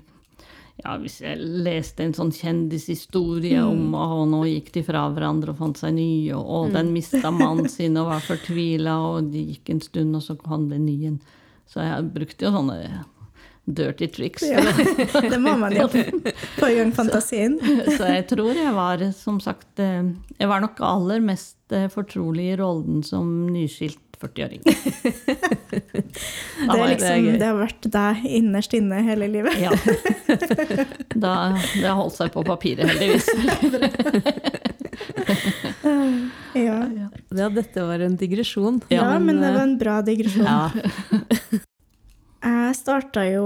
[SPEAKER 3] ja, Hvis jeg leste en sånn kjendishistorie om og nå gikk de fra hverandre og fant seg nye, og, mm. den mista mannen sin og var fortvila, og det gikk en stund, og så kom det en ny en. Så jeg brukte jo sånne dirty tricks.
[SPEAKER 2] Ja, det må man jo. Få i gang fantasien.
[SPEAKER 3] Så jeg tror jeg var, som sagt eh, Jeg var nok aller mest eh, fortrolig i rollen som nyskilt 40-åring.
[SPEAKER 2] Det liksom, det har vært deg innerst inne hele livet.
[SPEAKER 3] Ja. Da, det har holdt seg på papiret, heldigvis.
[SPEAKER 2] Ja.
[SPEAKER 1] Ja, dette var en digresjon.
[SPEAKER 2] Ja, men det var en bra digresjon.
[SPEAKER 1] Ja.
[SPEAKER 2] Jeg starta jo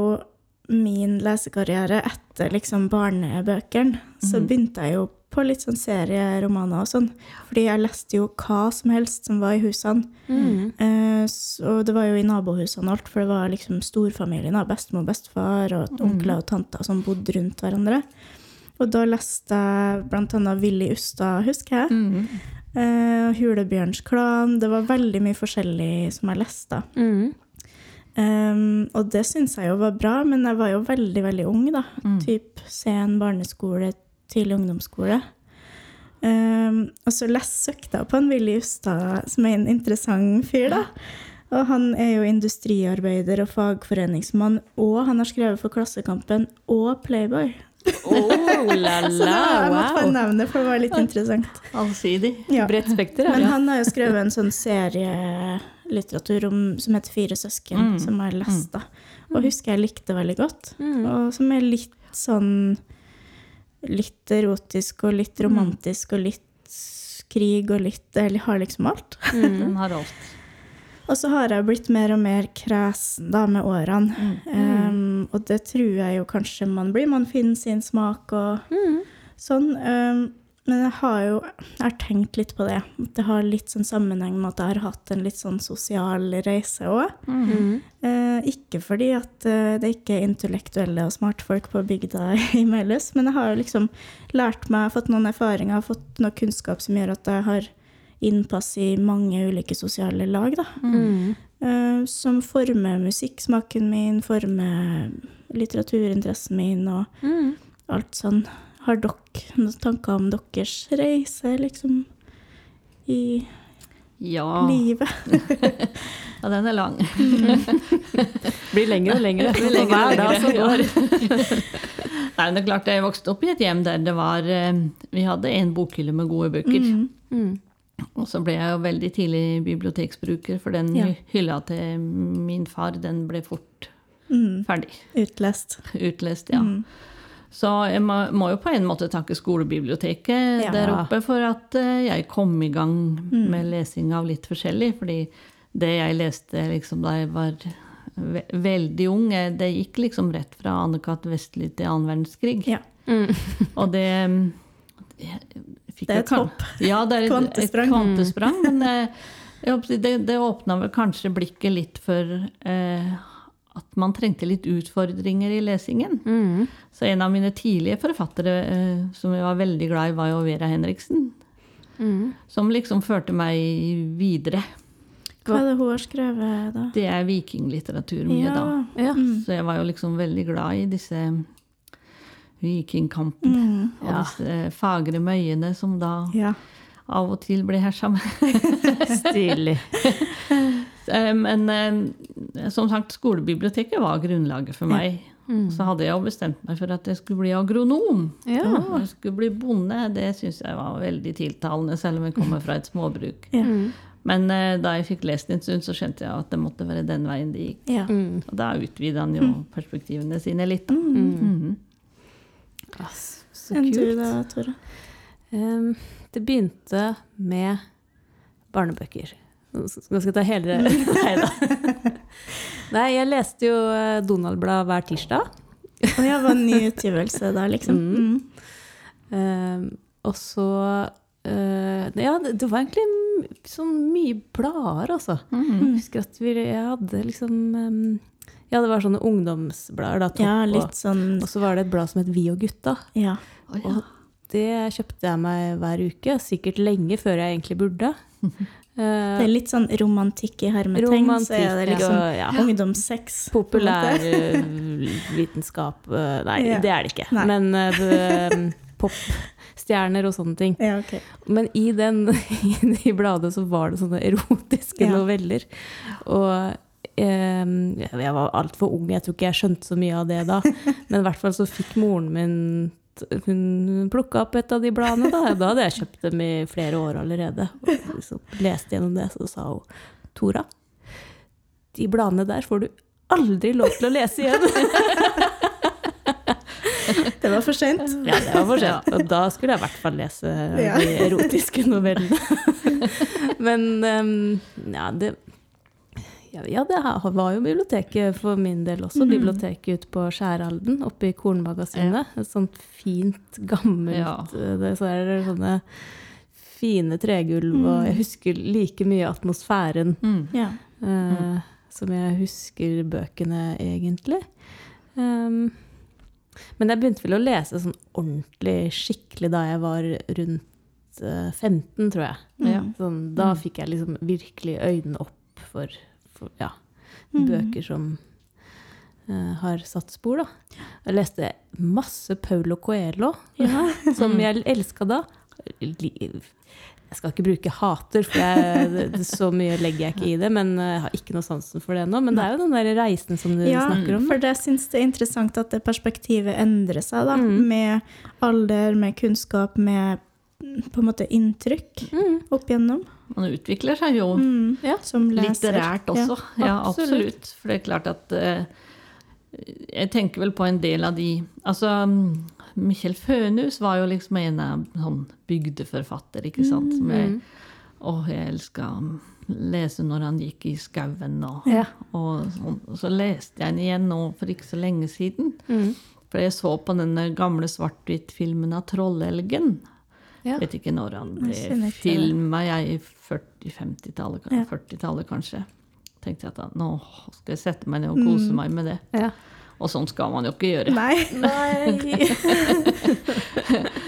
[SPEAKER 2] min lesekarriere etter liksom barnebøkene. Så
[SPEAKER 3] Mhm.
[SPEAKER 2] begynte jeg jo på litt sånn serieromaner og sånn. Fordi jeg leste jo hva som helst som var i husene.
[SPEAKER 1] Mm.
[SPEAKER 2] Eh, så det var jo i nabohusene og alt, for det var liksom storfamilien. da, og bestefar og onkler og tanter som bodde rundt hverandre. Og da leste jeg blant annet Willy Ustad, husker jeg.
[SPEAKER 3] Mm.
[SPEAKER 2] Eh, Hulebjørns klan. Det var veldig mye forskjellig som jeg leste.
[SPEAKER 1] Mm.
[SPEAKER 2] Um, og det syns jeg jo var bra, men jeg var jo veldig, veldig ung, da.
[SPEAKER 3] Mm.
[SPEAKER 2] Typ sen barneskole, tidlig ungdomsskole. Um, og så søkte jeg på en Willy Justad, som er en interessant fyr, da. Og han er jo industriarbeider og fagforeningsmann, og han har skrevet for Klassekampen og Playboy.
[SPEAKER 1] Oh la
[SPEAKER 2] Så da,
[SPEAKER 1] la,
[SPEAKER 2] jeg måtte bare nevne det, for det var litt interessant.
[SPEAKER 3] Allsidig.
[SPEAKER 2] Ja.
[SPEAKER 1] Bredt spekter,
[SPEAKER 2] Men han har jo skrevet en sånn serielitteratur om, som heter Fire søsken,
[SPEAKER 3] Mm.
[SPEAKER 2] som jeg har lest. da. Og husker jeg likte veldig godt.
[SPEAKER 1] Mm.
[SPEAKER 2] Og som er litt sånn Litt erotisk og litt romantisk og litt krig og litt Eller har liksom alt.
[SPEAKER 1] Mm.
[SPEAKER 3] Har alt.
[SPEAKER 2] Og så har jeg blitt mer og mer kresen da med årene. Um, og det tror jeg jo kanskje man blir. Man finner sin smak og
[SPEAKER 1] Mm.
[SPEAKER 2] sånn. Um, men jeg har jo jeg har tenkt litt på det. At Det har litt sånn sammenheng med at jeg har hatt en litt sånn sosial reise òg.
[SPEAKER 1] Mm.
[SPEAKER 2] Eh, ikke fordi at eh, det ikke er intellektuelle og smartfolk på bygda i Meløs, men jeg har jo liksom lært meg, fått noen erfaringer, fått noe kunnskap som gjør at jeg har innpass i mange ulike sosiale lag, da.
[SPEAKER 1] Mm.
[SPEAKER 2] Eh, som former musikksmaken min, former litteraturinteressen min og
[SPEAKER 1] Mm.
[SPEAKER 2] alt sånn. Har dere noen tanker om deres reise, liksom? i
[SPEAKER 3] Ja,
[SPEAKER 2] livet.
[SPEAKER 3] ja den er lang.
[SPEAKER 1] Blir lengre og lengre.
[SPEAKER 3] Og
[SPEAKER 1] Hver dag som går.
[SPEAKER 3] Nei, men det er klart, Jeg vokste opp i et hjem der det var eh, Vi hadde en bokhylle med gode bøker.
[SPEAKER 2] Mm.
[SPEAKER 1] Mm.
[SPEAKER 3] Og så ble jeg jo veldig tidlig biblioteksbruker, for den
[SPEAKER 2] Ja.
[SPEAKER 3] hylla til min far den ble fort
[SPEAKER 2] Mm.
[SPEAKER 3] ferdig.
[SPEAKER 2] Utlest.
[SPEAKER 3] Utlest, ja. Så jeg må, må jo på en måte takke skolebiblioteket
[SPEAKER 2] Ja.
[SPEAKER 3] der oppe for at eh, jeg kom i gang
[SPEAKER 2] Mm.
[SPEAKER 3] med lesing av litt forskjellig. Fordi det jeg leste liksom da jeg var ve veldig ung, eh, det gikk liksom rett fra Anne-Cath. Vestli til annen verdenskrig.
[SPEAKER 2] Ja.
[SPEAKER 1] Mm.
[SPEAKER 3] Og det mm, fikk
[SPEAKER 2] Det er et hopp.
[SPEAKER 3] Ja, det er et
[SPEAKER 2] Kvantesprang.
[SPEAKER 3] et kvantesprang. Men eh, jeg håper det, det åpna vel kanskje blikket litt for eh, at man trengte litt utfordringer i lesingen.
[SPEAKER 1] Mm.
[SPEAKER 3] Så en av mine tidlige forfattere eh, som jeg var veldig glad i, var jo Vera Henriksen.
[SPEAKER 1] Mm.
[SPEAKER 3] Som liksom førte meg videre.
[SPEAKER 2] Hva er det hun har skrevet, da?
[SPEAKER 3] Det er vikinglitteratur mye, da.
[SPEAKER 1] Ja.
[SPEAKER 2] Mm.
[SPEAKER 3] Så jeg var jo liksom veldig glad i disse vikingkampene.
[SPEAKER 2] Mm.
[SPEAKER 3] Og
[SPEAKER 1] Ja.
[SPEAKER 3] disse fagre møyene som da
[SPEAKER 2] Ja.
[SPEAKER 3] av og til ble hersa med.
[SPEAKER 1] Stilig.
[SPEAKER 3] Eh, Men eh, som sagt, skolebiblioteket var grunnlaget for meg.
[SPEAKER 1] Mm.
[SPEAKER 3] Så hadde jeg jo bestemt meg for at jeg skulle bli agronom.
[SPEAKER 1] Ja.
[SPEAKER 3] Jeg skulle bli bonde. Det syns jeg var veldig tiltalende, selv om jeg kommer fra et småbruk.
[SPEAKER 2] Ja.
[SPEAKER 1] Mm.
[SPEAKER 3] Men uh, da jeg fikk lest en stund, så skjønte jeg at det måtte være den veien det gikk.
[SPEAKER 2] ja.
[SPEAKER 1] Mm.
[SPEAKER 3] Og da utvida han jo perspektivene sine litt. Da. Mm.
[SPEAKER 1] Ah, så
[SPEAKER 2] Enn du
[SPEAKER 1] kult.
[SPEAKER 2] da, Tore?
[SPEAKER 1] Em, det begynte med barnebøker. Nå skal jeg ta hele Nei da. Nei, jeg leste jo eh, Donald-blad hver tirsdag.
[SPEAKER 2] Og jeg var ny utgivelse da, liksom.
[SPEAKER 1] Mm. Em, og så uh, Ja, det, var egentlig sånn mye blader, altså.
[SPEAKER 3] Mm.
[SPEAKER 1] Jeg husker at vi, jeg hadde liksom um, Ja, det var sånne ungdomsblader. Da, topp,
[SPEAKER 2] Ja, litt sånn
[SPEAKER 1] og så var det et blad som het Vi og gutta.
[SPEAKER 2] Ja.
[SPEAKER 3] Oh, ja.
[SPEAKER 1] Og det kjøpte jeg meg hver uke, sikkert lenge før jeg egentlig burde. Eh,
[SPEAKER 2] Det er litt sånn romantikk i hermetegn, så er det liksom
[SPEAKER 1] og ja,
[SPEAKER 2] ungdomssex.
[SPEAKER 1] populærvitenskap eh, Nei,
[SPEAKER 2] Ja.
[SPEAKER 1] det er det ikke.
[SPEAKER 2] Nei.
[SPEAKER 1] Men uh, popstjerner og sånne ting.
[SPEAKER 2] Ja, okay.
[SPEAKER 1] Men i, den, i de bladene så var det sånne erotiske
[SPEAKER 2] Ja.
[SPEAKER 1] noveller. Og eh, jeg var altfor ung, jeg tror ikke jeg skjønte så mye av det da. Men i hvert fall så fikk moren min hun plukka opp et av de bladene. Da, da hadde jeg kjøpt dem i flere år allerede. Og liksom leste gjennom det, så sa hun Tora, de bladene der får du aldri lov til å lese igjen.
[SPEAKER 2] Det var for sent.
[SPEAKER 1] Ja, det var for sent. Og da skulle jeg i hvert fall lese de erotiske novellene. Men um, ja, det ja, ja, det var jo biblioteket for min del også.
[SPEAKER 2] Mhm.
[SPEAKER 1] Biblioteket ute på Skjæralden, oppe i Kornmagasinet. Et sånt fint, gammelt
[SPEAKER 3] Ja.
[SPEAKER 1] det, Så er det sånne fine tregulv, og jeg husker like mye atmosfæren
[SPEAKER 3] Mm.
[SPEAKER 2] Ja.
[SPEAKER 1] eh, som jeg husker bøkene, egentlig. Um, men jeg begynte vel å lese sånn ordentlig skikkelig da jeg var rundt eh, 15, tror jeg.
[SPEAKER 3] Ja.
[SPEAKER 1] Sånn, da
[SPEAKER 3] Mm.
[SPEAKER 1] fikk jeg liksom virkelig øynene opp for, for ja,
[SPEAKER 2] Mm.
[SPEAKER 1] bøker som uh, har satt spor, da. Jeg leste masse Paulo Coelho,
[SPEAKER 2] Ja.
[SPEAKER 1] som jeg elska da. Jeg skal ikke bruke hater, for jeg, det, det, så mye legger jeg ikke i det. Men eh, jeg har ikke noe sansen for det nå. Men det er jo den der reisen som du
[SPEAKER 2] Ja,
[SPEAKER 1] snakker om.
[SPEAKER 2] for jeg syns det er interessant at det perspektivet endrer seg, da.
[SPEAKER 1] Mm.
[SPEAKER 2] Med alder, med kunnskap, med mm, på en måte inntrykk
[SPEAKER 1] Mm.
[SPEAKER 2] opp igjennom.
[SPEAKER 3] Man utvikler seg jo
[SPEAKER 2] Mm.
[SPEAKER 1] Ja.
[SPEAKER 2] Som leser.
[SPEAKER 3] litterært også. Ja,
[SPEAKER 1] absolutt.
[SPEAKER 3] absolutt. For det er klart at eh, Jeg tenker vel på en del av de Altså, mm, Mikkjel Fønhus var jo liksom en av sånn bygdeforfatter, ikke sant. Som jeg,
[SPEAKER 1] og
[SPEAKER 3] å, jeg elska å lese når han gikk i skauen og,
[SPEAKER 1] Ja.
[SPEAKER 3] og, sånn. og så leste jeg den igjen nå for ikke så lenge siden.
[SPEAKER 1] Mm.
[SPEAKER 3] For jeg så på den gamle svart-hvitt-filmen av Trollelgen.
[SPEAKER 1] Ja.
[SPEAKER 3] Vet ikke når han ble filma, jeg i 40-50-tallet,
[SPEAKER 2] Ja.
[SPEAKER 3] 40-tallet kanskje. Tenkte jeg at da, nå skal jeg sette meg ned og kose
[SPEAKER 2] Mm.
[SPEAKER 3] meg med det.
[SPEAKER 1] Ja.
[SPEAKER 3] Og sånn skal man jo ikke gjøre.
[SPEAKER 2] Nei,
[SPEAKER 1] Nei.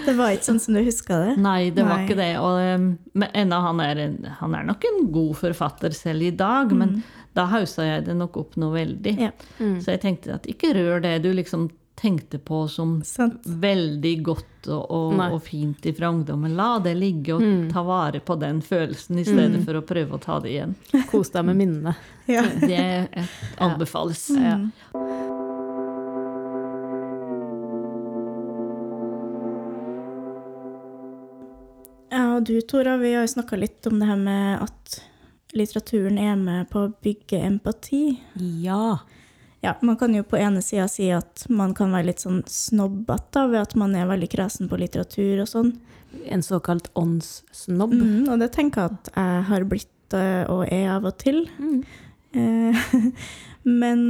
[SPEAKER 2] det var ikke sånn som du huska det.
[SPEAKER 3] Nei, det var ikke det. Og, um, men ennå han er, en, han er nok en god forfatter selv i dag, men da haussa jeg det nok opp noe veldig.
[SPEAKER 2] Ja.
[SPEAKER 1] Mm.
[SPEAKER 3] Så jeg tenkte at ikke rør det du liksom tenkte på som
[SPEAKER 2] Sent.
[SPEAKER 3] veldig godt og, og, og fint fra ungdommen. La det ligge og ta vare på den følelsen i stedet for å prøve å ta det igjen.
[SPEAKER 1] Kos deg med minnene.
[SPEAKER 2] Ja.
[SPEAKER 3] Det anbefales.
[SPEAKER 1] Ja.
[SPEAKER 2] Ja, og du Tora, vi har jo snakka litt om det her med at litteraturen er med på å bygge empati.
[SPEAKER 1] Ja.
[SPEAKER 2] Ja, man kan jo på ene sida si at man kan være litt sånn snobbete ved at man er veldig kresen på litteratur og sånn.
[SPEAKER 1] En såkalt åndssnobb.
[SPEAKER 2] Mm, og det tenker jeg at jeg har blitt eh, og er av og til.
[SPEAKER 1] Mm.
[SPEAKER 2] Eh, Men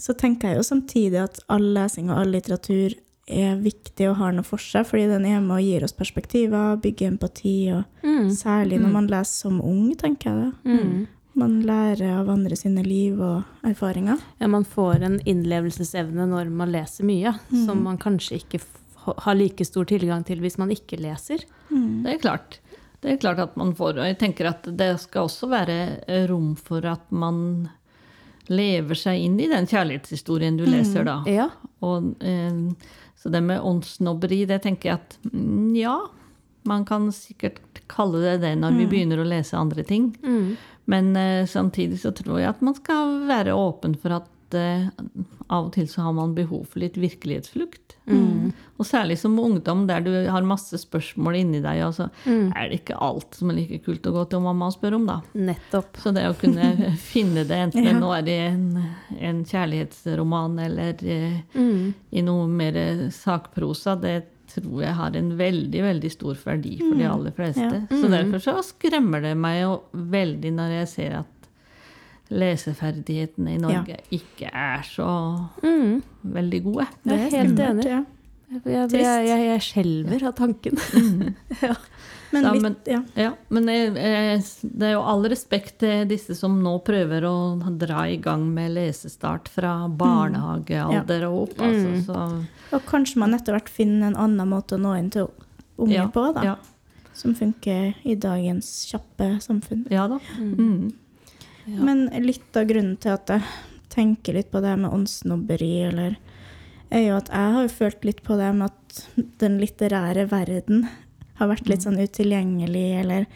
[SPEAKER 2] så tenker jeg jo samtidig at all lesing og all litteratur er viktig og har noe for seg, fordi den er med og gir oss perspektiver, bygger empati, og
[SPEAKER 1] Mm.
[SPEAKER 2] særlig når man leser som ung, tenker jeg det.
[SPEAKER 1] Mm.
[SPEAKER 2] Man lærer av andre sine liv og erfaringer.
[SPEAKER 1] Ja, man får en innlevelsesevne når man leser mye, som man kanskje ikke har like stor tilgang til hvis man ikke leser.
[SPEAKER 2] Mm.
[SPEAKER 3] Det er klart. Det er klart at man får Og jeg tenker at det skal også være eh, rom for at man lever seg inn i den kjærlighetshistorien du leser, da.
[SPEAKER 1] Ja.
[SPEAKER 3] Og, eh, så det med åndssnobberi, det tenker jeg at mm, ja, man kan sikkert kalle det det når vi begynner å lese andre ting.
[SPEAKER 1] Mm.
[SPEAKER 3] Men eh, samtidig så tror jeg at man skal være åpen for at eh, av og til så har man behov for litt virkelighetsflukt. Og særlig som ungdom, der du har masse spørsmål inni deg, og så er det ikke alt som er like kult å gå til mamma og spørre om, da.
[SPEAKER 1] Nettopp.
[SPEAKER 3] Så det å kunne finne det, enten
[SPEAKER 2] Ja.
[SPEAKER 3] det nå er i en, en kjærlighetsroman eller eh,
[SPEAKER 1] Mm.
[SPEAKER 3] i noe mer sakprosa, det tror jeg har en veldig, veldig stor verdi for de aller fleste.
[SPEAKER 2] Ja.
[SPEAKER 3] Så derfor så skremmer det meg jo veldig når jeg ser at leseferdighetene i Norge ikke er så
[SPEAKER 1] Mm.
[SPEAKER 3] veldig gode.
[SPEAKER 1] Jeg er helt enig.
[SPEAKER 2] Ja.
[SPEAKER 1] Jeg, jeg, jeg, jeg skjelver av tanken. ja.
[SPEAKER 2] Men
[SPEAKER 3] Ja,
[SPEAKER 2] litt,
[SPEAKER 3] men-
[SPEAKER 2] ja.
[SPEAKER 3] Ja, men jeg, det er jo all respekt til disse som nå prøver å dra i gang med lesestart fra barnehagealder og opp. Altså, så,
[SPEAKER 2] Og kanskje man etter hvert finner en annen måte å nå inn til unge
[SPEAKER 3] ja,
[SPEAKER 2] på, da.
[SPEAKER 3] Ja,
[SPEAKER 2] Som funker i dagens kjappe samfunn.
[SPEAKER 3] ja da. Mm.
[SPEAKER 1] Ja.
[SPEAKER 2] Men litt av grunnen til at jeg tenker litt på det med åndssnobberi, eller er jo at jeg har jo følt litt på det med at den litterære verden har vært litt sånn utilgjengelig, eller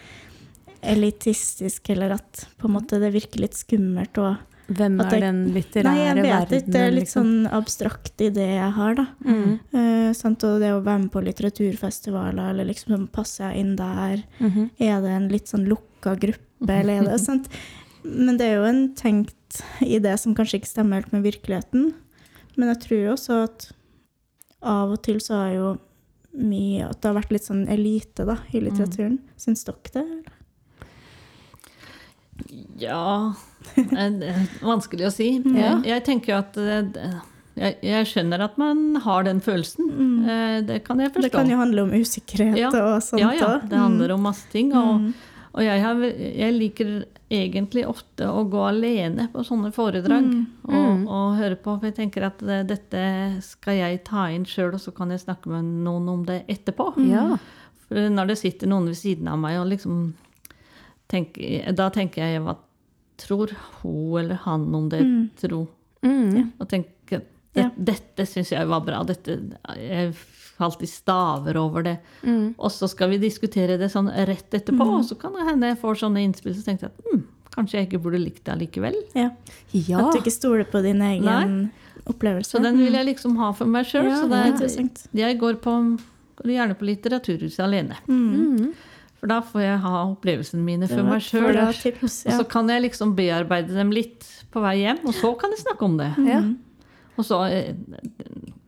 [SPEAKER 2] elitistisk, eller at på en måte det virker litt skummelt. Og
[SPEAKER 1] Hvem er
[SPEAKER 2] jeg-
[SPEAKER 1] den litterære
[SPEAKER 2] Nei, jeg vet
[SPEAKER 1] verdenen?
[SPEAKER 2] ikke. Det er litt
[SPEAKER 1] liksom?
[SPEAKER 2] sånn abstrakt idé jeg har, da.
[SPEAKER 1] Mm.
[SPEAKER 2] Uh, sant? Og det å være med på litteraturfestivaler, eller liksom sånn, passer jeg inn der?
[SPEAKER 1] Mhm.
[SPEAKER 2] Er det en litt sånn lukka gruppe, eller er det sant? Men det er jo en tenkt idé som kanskje ikke stemmer helt med virkeligheten. Men jeg tror også at av og til så har jo mye At det har vært litt sånn elite da, i litteraturen. Syns dere det? eller?
[SPEAKER 3] Ja eh, Vanskelig å si.
[SPEAKER 1] Ja.
[SPEAKER 3] Jeg, jeg tenker jo at eh, jeg, jeg skjønner at man har den følelsen. Mm. Det kan jeg forstå.
[SPEAKER 2] Det kan jo handle om usikkerhet
[SPEAKER 3] Ja.
[SPEAKER 2] og sånt
[SPEAKER 3] Ja, ja. Det handler om masse ting. Og,
[SPEAKER 2] Mm.
[SPEAKER 3] Og jeg, har, jeg liker egentlig ofte å gå alene på sånne foredrag
[SPEAKER 2] Mm.
[SPEAKER 3] og, og høre på. For jeg tenker at det, dette skal jeg ta inn sjøl, og så kan jeg snakke med noen om det etterpå.
[SPEAKER 1] Ja.
[SPEAKER 3] For når det sitter noen ved siden av meg, og liksom tenker, da tenker jeg hva tror hun eller han om det,
[SPEAKER 2] Mm.
[SPEAKER 3] tro?
[SPEAKER 1] Mm.
[SPEAKER 3] Og tenker det,
[SPEAKER 2] Ja.
[SPEAKER 3] dette syns jeg var bra. Dette, jeg falt i staver over det.
[SPEAKER 1] Mm.
[SPEAKER 3] Og så skal vi diskutere det sånn rett etterpå, og så kan det hende jeg får sånne innspill, så tenkte jeg at hm, kanskje jeg ikke burde likt det allikevel.
[SPEAKER 2] Ja.
[SPEAKER 1] ja.
[SPEAKER 2] At du ikke stoler på din egen opplevelse.
[SPEAKER 3] Så den vil jeg liksom ha for meg sjøl.
[SPEAKER 2] ja,
[SPEAKER 3] så
[SPEAKER 2] det
[SPEAKER 3] det, jeg går, på, går gjerne på Litteraturhuset alene.
[SPEAKER 2] Mm.
[SPEAKER 1] Mm.
[SPEAKER 3] For da får jeg ha opplevelsene mine for meg sjøl.
[SPEAKER 2] Ja.
[SPEAKER 3] Og så kan jeg liksom bearbeide dem litt på vei hjem, og så kan jeg snakke om det.
[SPEAKER 1] Ja.
[SPEAKER 2] Mm.
[SPEAKER 3] Og så eh,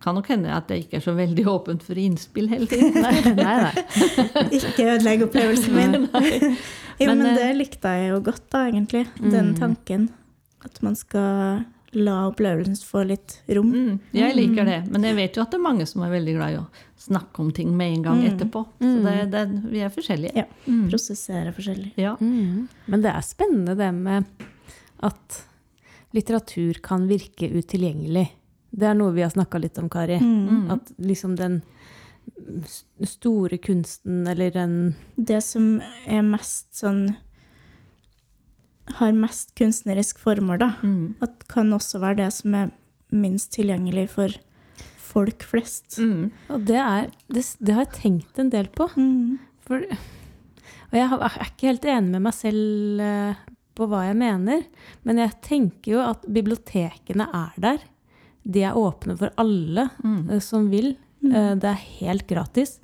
[SPEAKER 3] kan nok hende at jeg ikke er så veldig åpent for innspill hele tiden.
[SPEAKER 1] Nei, nei, nei.
[SPEAKER 2] Ikke ødelegg opplevelsen min. jo,
[SPEAKER 3] Men,
[SPEAKER 2] men,
[SPEAKER 3] eh,
[SPEAKER 2] det likte jeg jo godt, da, egentlig. Den
[SPEAKER 1] Mm.
[SPEAKER 2] tanken. At man skal la opplevelsen få litt rom.
[SPEAKER 3] Mm, jeg liker det, men jeg vet jo at det er mange som er veldig glad i å snakke om ting med en gang
[SPEAKER 2] Mm.
[SPEAKER 3] etterpå. Så det, det, vi er forskjellige.
[SPEAKER 2] Ja.
[SPEAKER 3] Mm.
[SPEAKER 2] Prosessere forskjellig.
[SPEAKER 3] Ja.
[SPEAKER 1] Mm. Men det er spennende det med at litteratur kan virke utilgjengelig. Det er noe vi har snakka litt om, Kari.
[SPEAKER 2] Mm.
[SPEAKER 1] At liksom den store kunsten, eller den
[SPEAKER 2] Det som er mest sånn Har mest kunstnerisk formål, da.
[SPEAKER 3] Mm.
[SPEAKER 2] At kan også være det som er minst tilgjengelig for folk flest.
[SPEAKER 3] Mm.
[SPEAKER 1] Og det, er, det, det har jeg tenkt en del på.
[SPEAKER 2] Mm.
[SPEAKER 1] For, og jeg er ikke helt enig med meg selv eh, på hva jeg mener, men jeg tenker jo at bibliotekene er der. De er åpne for alle
[SPEAKER 3] Mm.
[SPEAKER 1] eh, som vil. Eh, det er helt gratis.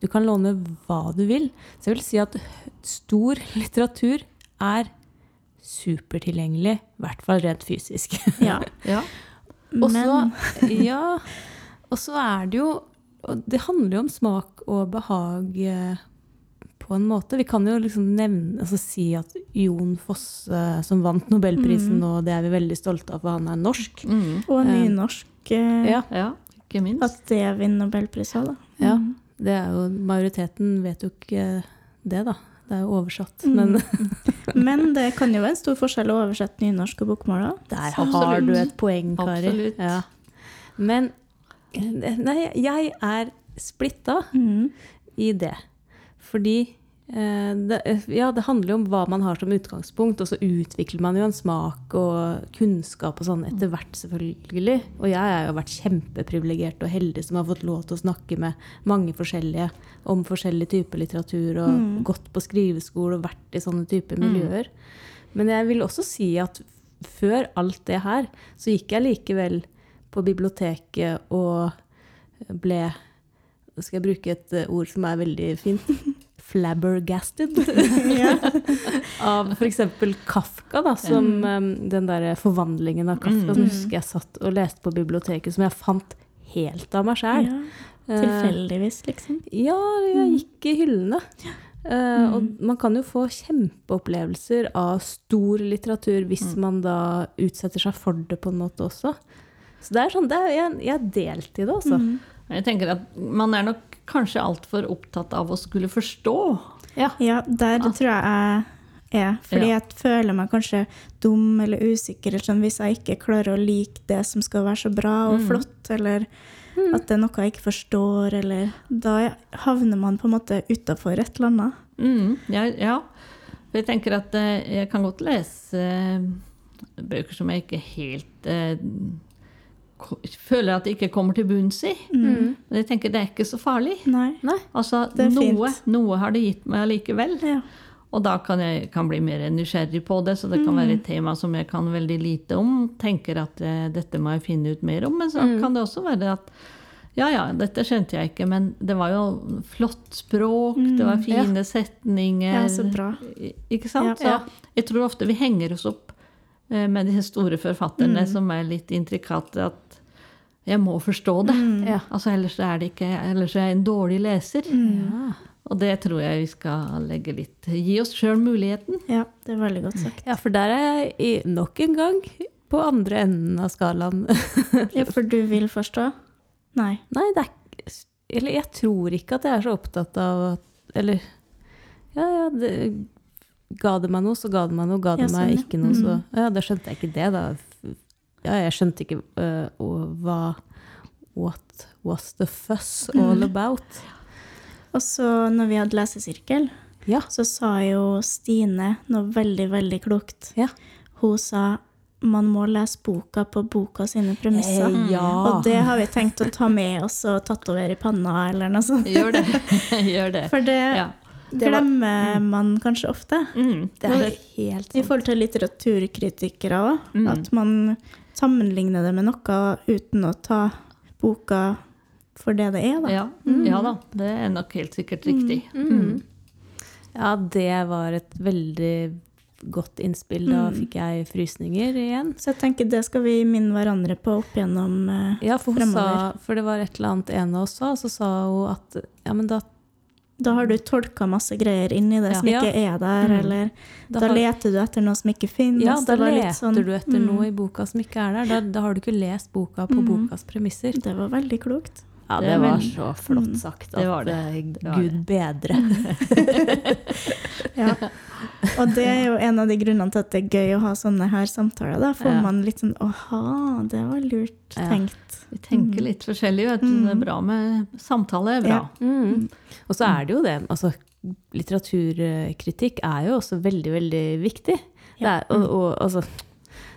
[SPEAKER 1] Du kan låne hva du vil. Så jeg vil si at stor litteratur er supertilgjengelig, i hvert fall rent fysisk.
[SPEAKER 2] Ja.
[SPEAKER 3] Ja.
[SPEAKER 1] Og så, ja, og så er det jo Det handler jo om smak og behag eh, på en måte. Vi kan jo liksom nevne, altså si at Jon Fosse, som vant Nobelprisen nå, det er vi veldig stolte av, for han er norsk.
[SPEAKER 3] Mm.
[SPEAKER 2] Og nynorsk. eh,
[SPEAKER 1] Ja,
[SPEAKER 3] ja, ikke minst.
[SPEAKER 2] At det vinner Nobelpris òg, da.
[SPEAKER 1] ja.
[SPEAKER 2] Mm.
[SPEAKER 1] Det er jo, majoriteten vet jo ikke det, da. Det er jo oversatt.
[SPEAKER 2] Mm.
[SPEAKER 1] Men
[SPEAKER 2] Men det kan jo være en stor forskjell å oversette nynorsk og bokmål òg.
[SPEAKER 1] der
[SPEAKER 3] Absolutt.
[SPEAKER 1] har du et poeng, Kari.
[SPEAKER 3] Absolutt.
[SPEAKER 1] Ja. Men nei, jeg er splitta.
[SPEAKER 2] Mm.
[SPEAKER 1] i det. Fordi eh, det, ja, det handler jo om hva man har som utgangspunkt, og så utvikler man jo en smak og kunnskap og sånn etter hvert, selvfølgelig. Og jeg har jo vært kjempeprivilegert og heldig som har fått lov til å snakke med mange forskjellige om forskjellige typer litteratur, og
[SPEAKER 2] Mm.
[SPEAKER 1] gått på skriveskole og vært i sånne typer miljøer. Men jeg vil også si at før alt det her, så gikk jeg likevel på biblioteket og ble skal jeg bruke et eh, ord som er veldig fint. Flabbergasted. Av f.eks. Kafka, da, som eh, den der forvandlingen av Kafka. Som
[SPEAKER 2] Mm.
[SPEAKER 1] husker jeg satt og leste på biblioteket, som jeg fant helt av meg sjæl.
[SPEAKER 2] ja. Tilfeldigvis, liksom.
[SPEAKER 1] Ja, jeg gikk i hyllene. Eh, og man kan jo få kjempeopplevelser av stor litteratur hvis man da utsetter seg for det på en måte også. Så det er sånn, det er, jeg, jeg er delt i det, altså.
[SPEAKER 2] Mm.
[SPEAKER 3] Jeg tenker at man er nok kanskje altfor opptatt av å skulle forstå.
[SPEAKER 1] Ja.
[SPEAKER 2] Ja, der tror jeg jeg er. Fordi
[SPEAKER 3] Ja.
[SPEAKER 2] jeg føler meg kanskje dum eller usikker eller sånn, hvis jeg ikke klarer å like det som skal være så bra og flott, eller at det er noe jeg ikke forstår, eller Da havner man på en måte utafor et eller annet.
[SPEAKER 3] Mm, ja, ja. For jeg tenker at eh, jeg kan godt lese eh, bøker som jeg ikke helt eh, føler at de ikke kommer til bunns i. Men jeg tenker det er ikke så farlig.
[SPEAKER 2] Nei.
[SPEAKER 1] Nei.
[SPEAKER 3] Altså,
[SPEAKER 2] Det er fint.
[SPEAKER 3] noe, noe har det gitt meg allikevel.
[SPEAKER 2] Ja.
[SPEAKER 3] Og da kan jeg kan bli mer nysgjerrig på det, så det kan være et tema som jeg kan veldig lite om. Tenker at eh, dette må jeg finne ut mer om. Men så kan det også være at ja, ja, dette skjønte jeg ikke, men det var jo flott språk, det var fine setninger.
[SPEAKER 2] Ja, så bra.
[SPEAKER 3] Ikke sant?
[SPEAKER 2] Ja.
[SPEAKER 3] Så jeg tror ofte vi henger oss opp med de store forfatterne som er litt intrikate, at jeg må forstå det.
[SPEAKER 1] Ja.
[SPEAKER 3] Altså, ellers er det ikke, ellers er jeg en dårlig leser.
[SPEAKER 1] Ja.
[SPEAKER 3] Og det tror jeg vi skal legge litt Gi oss sjøl muligheten.
[SPEAKER 2] ja, det er veldig godt sagt.
[SPEAKER 1] ja, for der er jeg i, nok en gang på andre enden av skalaen.
[SPEAKER 2] Ja, for du vil forstå? Nei.
[SPEAKER 1] Nei, det er Eller jeg tror ikke at jeg er så opptatt av at Eller ja, ja, det, ga det meg noe, så ga det meg noe. Ga det
[SPEAKER 2] Ja,
[SPEAKER 1] meg
[SPEAKER 2] sånn, ja.
[SPEAKER 1] ikke noe, så Ja, da skjønte jeg ikke det, da. Ja, jeg skjønte ikke uh, hva What was the fuss all about?
[SPEAKER 2] Og så når vi hadde lesesirkel,
[SPEAKER 1] Ja.
[SPEAKER 2] så sa jo Stine noe veldig, veldig klokt.
[SPEAKER 1] Ja.
[SPEAKER 2] Hun sa man må lese boka på boka sine premisser.
[SPEAKER 1] Eh, ja.
[SPEAKER 2] Og det har vi tenkt å ta med oss og tatovere i panna eller noe sånt.
[SPEAKER 3] Gjør det. Gjør det.
[SPEAKER 2] For det
[SPEAKER 3] Ja.
[SPEAKER 1] Det var-
[SPEAKER 2] glemmer man kanskje ofte.
[SPEAKER 3] Mm.
[SPEAKER 1] Det er helt
[SPEAKER 2] I forhold til litteraturkritikere òg.
[SPEAKER 3] Mm.
[SPEAKER 2] At man sammenligner det med noe uten å ta boka for det det er. Da.
[SPEAKER 3] Ja. ja da, det er nok helt sikkert riktig.
[SPEAKER 1] Mm. Ja, det var et veldig godt innspill. Da
[SPEAKER 2] Mm.
[SPEAKER 1] fikk jeg frysninger igjen.
[SPEAKER 2] Så jeg tenker det skal vi minne hverandre på opp gjennom eh,
[SPEAKER 1] Ja, for, hun sa,
[SPEAKER 2] Fremover.
[SPEAKER 1] for det var et eller annet en av oss sa, så sa hun at ja, men da,
[SPEAKER 2] Da har du tolka masse greier inn i det
[SPEAKER 1] Ja.
[SPEAKER 2] som ikke er der,
[SPEAKER 1] Mm.
[SPEAKER 2] eller
[SPEAKER 1] da,
[SPEAKER 2] da
[SPEAKER 1] har,
[SPEAKER 2] leter du etter noe som ikke finnes.
[SPEAKER 1] ja, da
[SPEAKER 2] Det var
[SPEAKER 1] leter
[SPEAKER 2] sånn-
[SPEAKER 1] du etter
[SPEAKER 2] Mm.
[SPEAKER 1] noe i boka som ikke er der. Da, da har du ikke lest boka på
[SPEAKER 2] Mm.
[SPEAKER 1] bokas premisser.
[SPEAKER 2] Det var veldig klokt.
[SPEAKER 1] Ja,
[SPEAKER 3] Det
[SPEAKER 1] det var
[SPEAKER 3] veldig-
[SPEAKER 1] så flott
[SPEAKER 2] Mm.
[SPEAKER 1] sagt.
[SPEAKER 3] Det var det.
[SPEAKER 1] eh,
[SPEAKER 3] Det var
[SPEAKER 1] Gud bedre.
[SPEAKER 2] Ja. Og det er jo en av de grunnene til at det er gøy å ha sånne her samtaler. Da får
[SPEAKER 3] Ja.
[SPEAKER 2] man litt sånn Åha, det var lurt
[SPEAKER 1] Ja.
[SPEAKER 2] tenkt.
[SPEAKER 3] Vi tenker litt forskjellig. Vet du.
[SPEAKER 2] Mm.
[SPEAKER 3] Det er bra med samtale. er bra.
[SPEAKER 2] Ja.
[SPEAKER 1] Mm. Og så er det jo det altså, Litteraturkritikk er jo også veldig, veldig viktig. Det
[SPEAKER 2] Ja.
[SPEAKER 1] er, og, og, altså,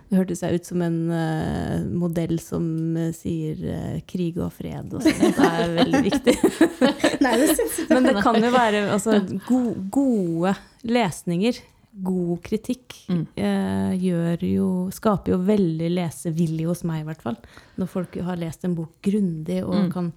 [SPEAKER 1] Det hørtes jeg ut som en uh, modell som uh, sier uh, krig og fred og sånn. Det er veldig viktig.
[SPEAKER 2] Nei, det
[SPEAKER 1] Men det kan jo være altså, go gode lesninger, god kritikk,
[SPEAKER 3] Mm.
[SPEAKER 1] eh, gjør jo, skaper jo veldig lesevilje hos meg, i hvert fall. Når folk har lest en bok grundig og
[SPEAKER 3] Mm.
[SPEAKER 1] kan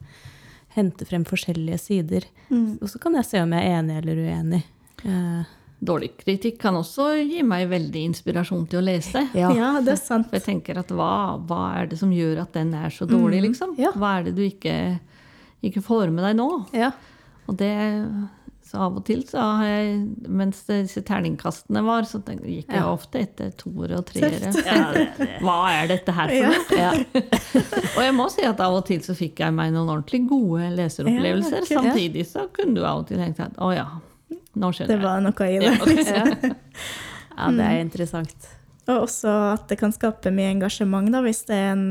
[SPEAKER 1] hente frem forskjellige sider.
[SPEAKER 2] Mm.
[SPEAKER 1] Og så kan jeg se om jeg er enig eller uenig. Eh,
[SPEAKER 3] Dårlig kritikk kan også gi meg veldig inspirasjon til å lese.
[SPEAKER 1] ja.
[SPEAKER 2] Ja, det er sant.
[SPEAKER 3] For jeg tenker at hva, hva er det som gjør at den er så dårlig, liksom?
[SPEAKER 1] ja.
[SPEAKER 3] Hva er det du ikke, ikke får med deg nå?
[SPEAKER 1] ja.
[SPEAKER 3] Og det så av og til, så har jeg, mens disse terningkastene var, så gikk jeg
[SPEAKER 1] Ja.
[SPEAKER 3] ofte etter toere og treere. Ja, det- det- hva er dette her for noe?
[SPEAKER 1] Ja.
[SPEAKER 3] Og jeg må si at av og til så fikk jeg meg noen ordentlig gode leseropplevelser.
[SPEAKER 2] Ja, kult.
[SPEAKER 3] Samtidig så kunne du av og til tenkt at å ja, nå skjønner jeg.
[SPEAKER 2] Det
[SPEAKER 3] jeg.
[SPEAKER 2] var noe i det.
[SPEAKER 1] Ja. ja, det er interessant.
[SPEAKER 2] Og også at det kan skape mye engasjement da, hvis det er en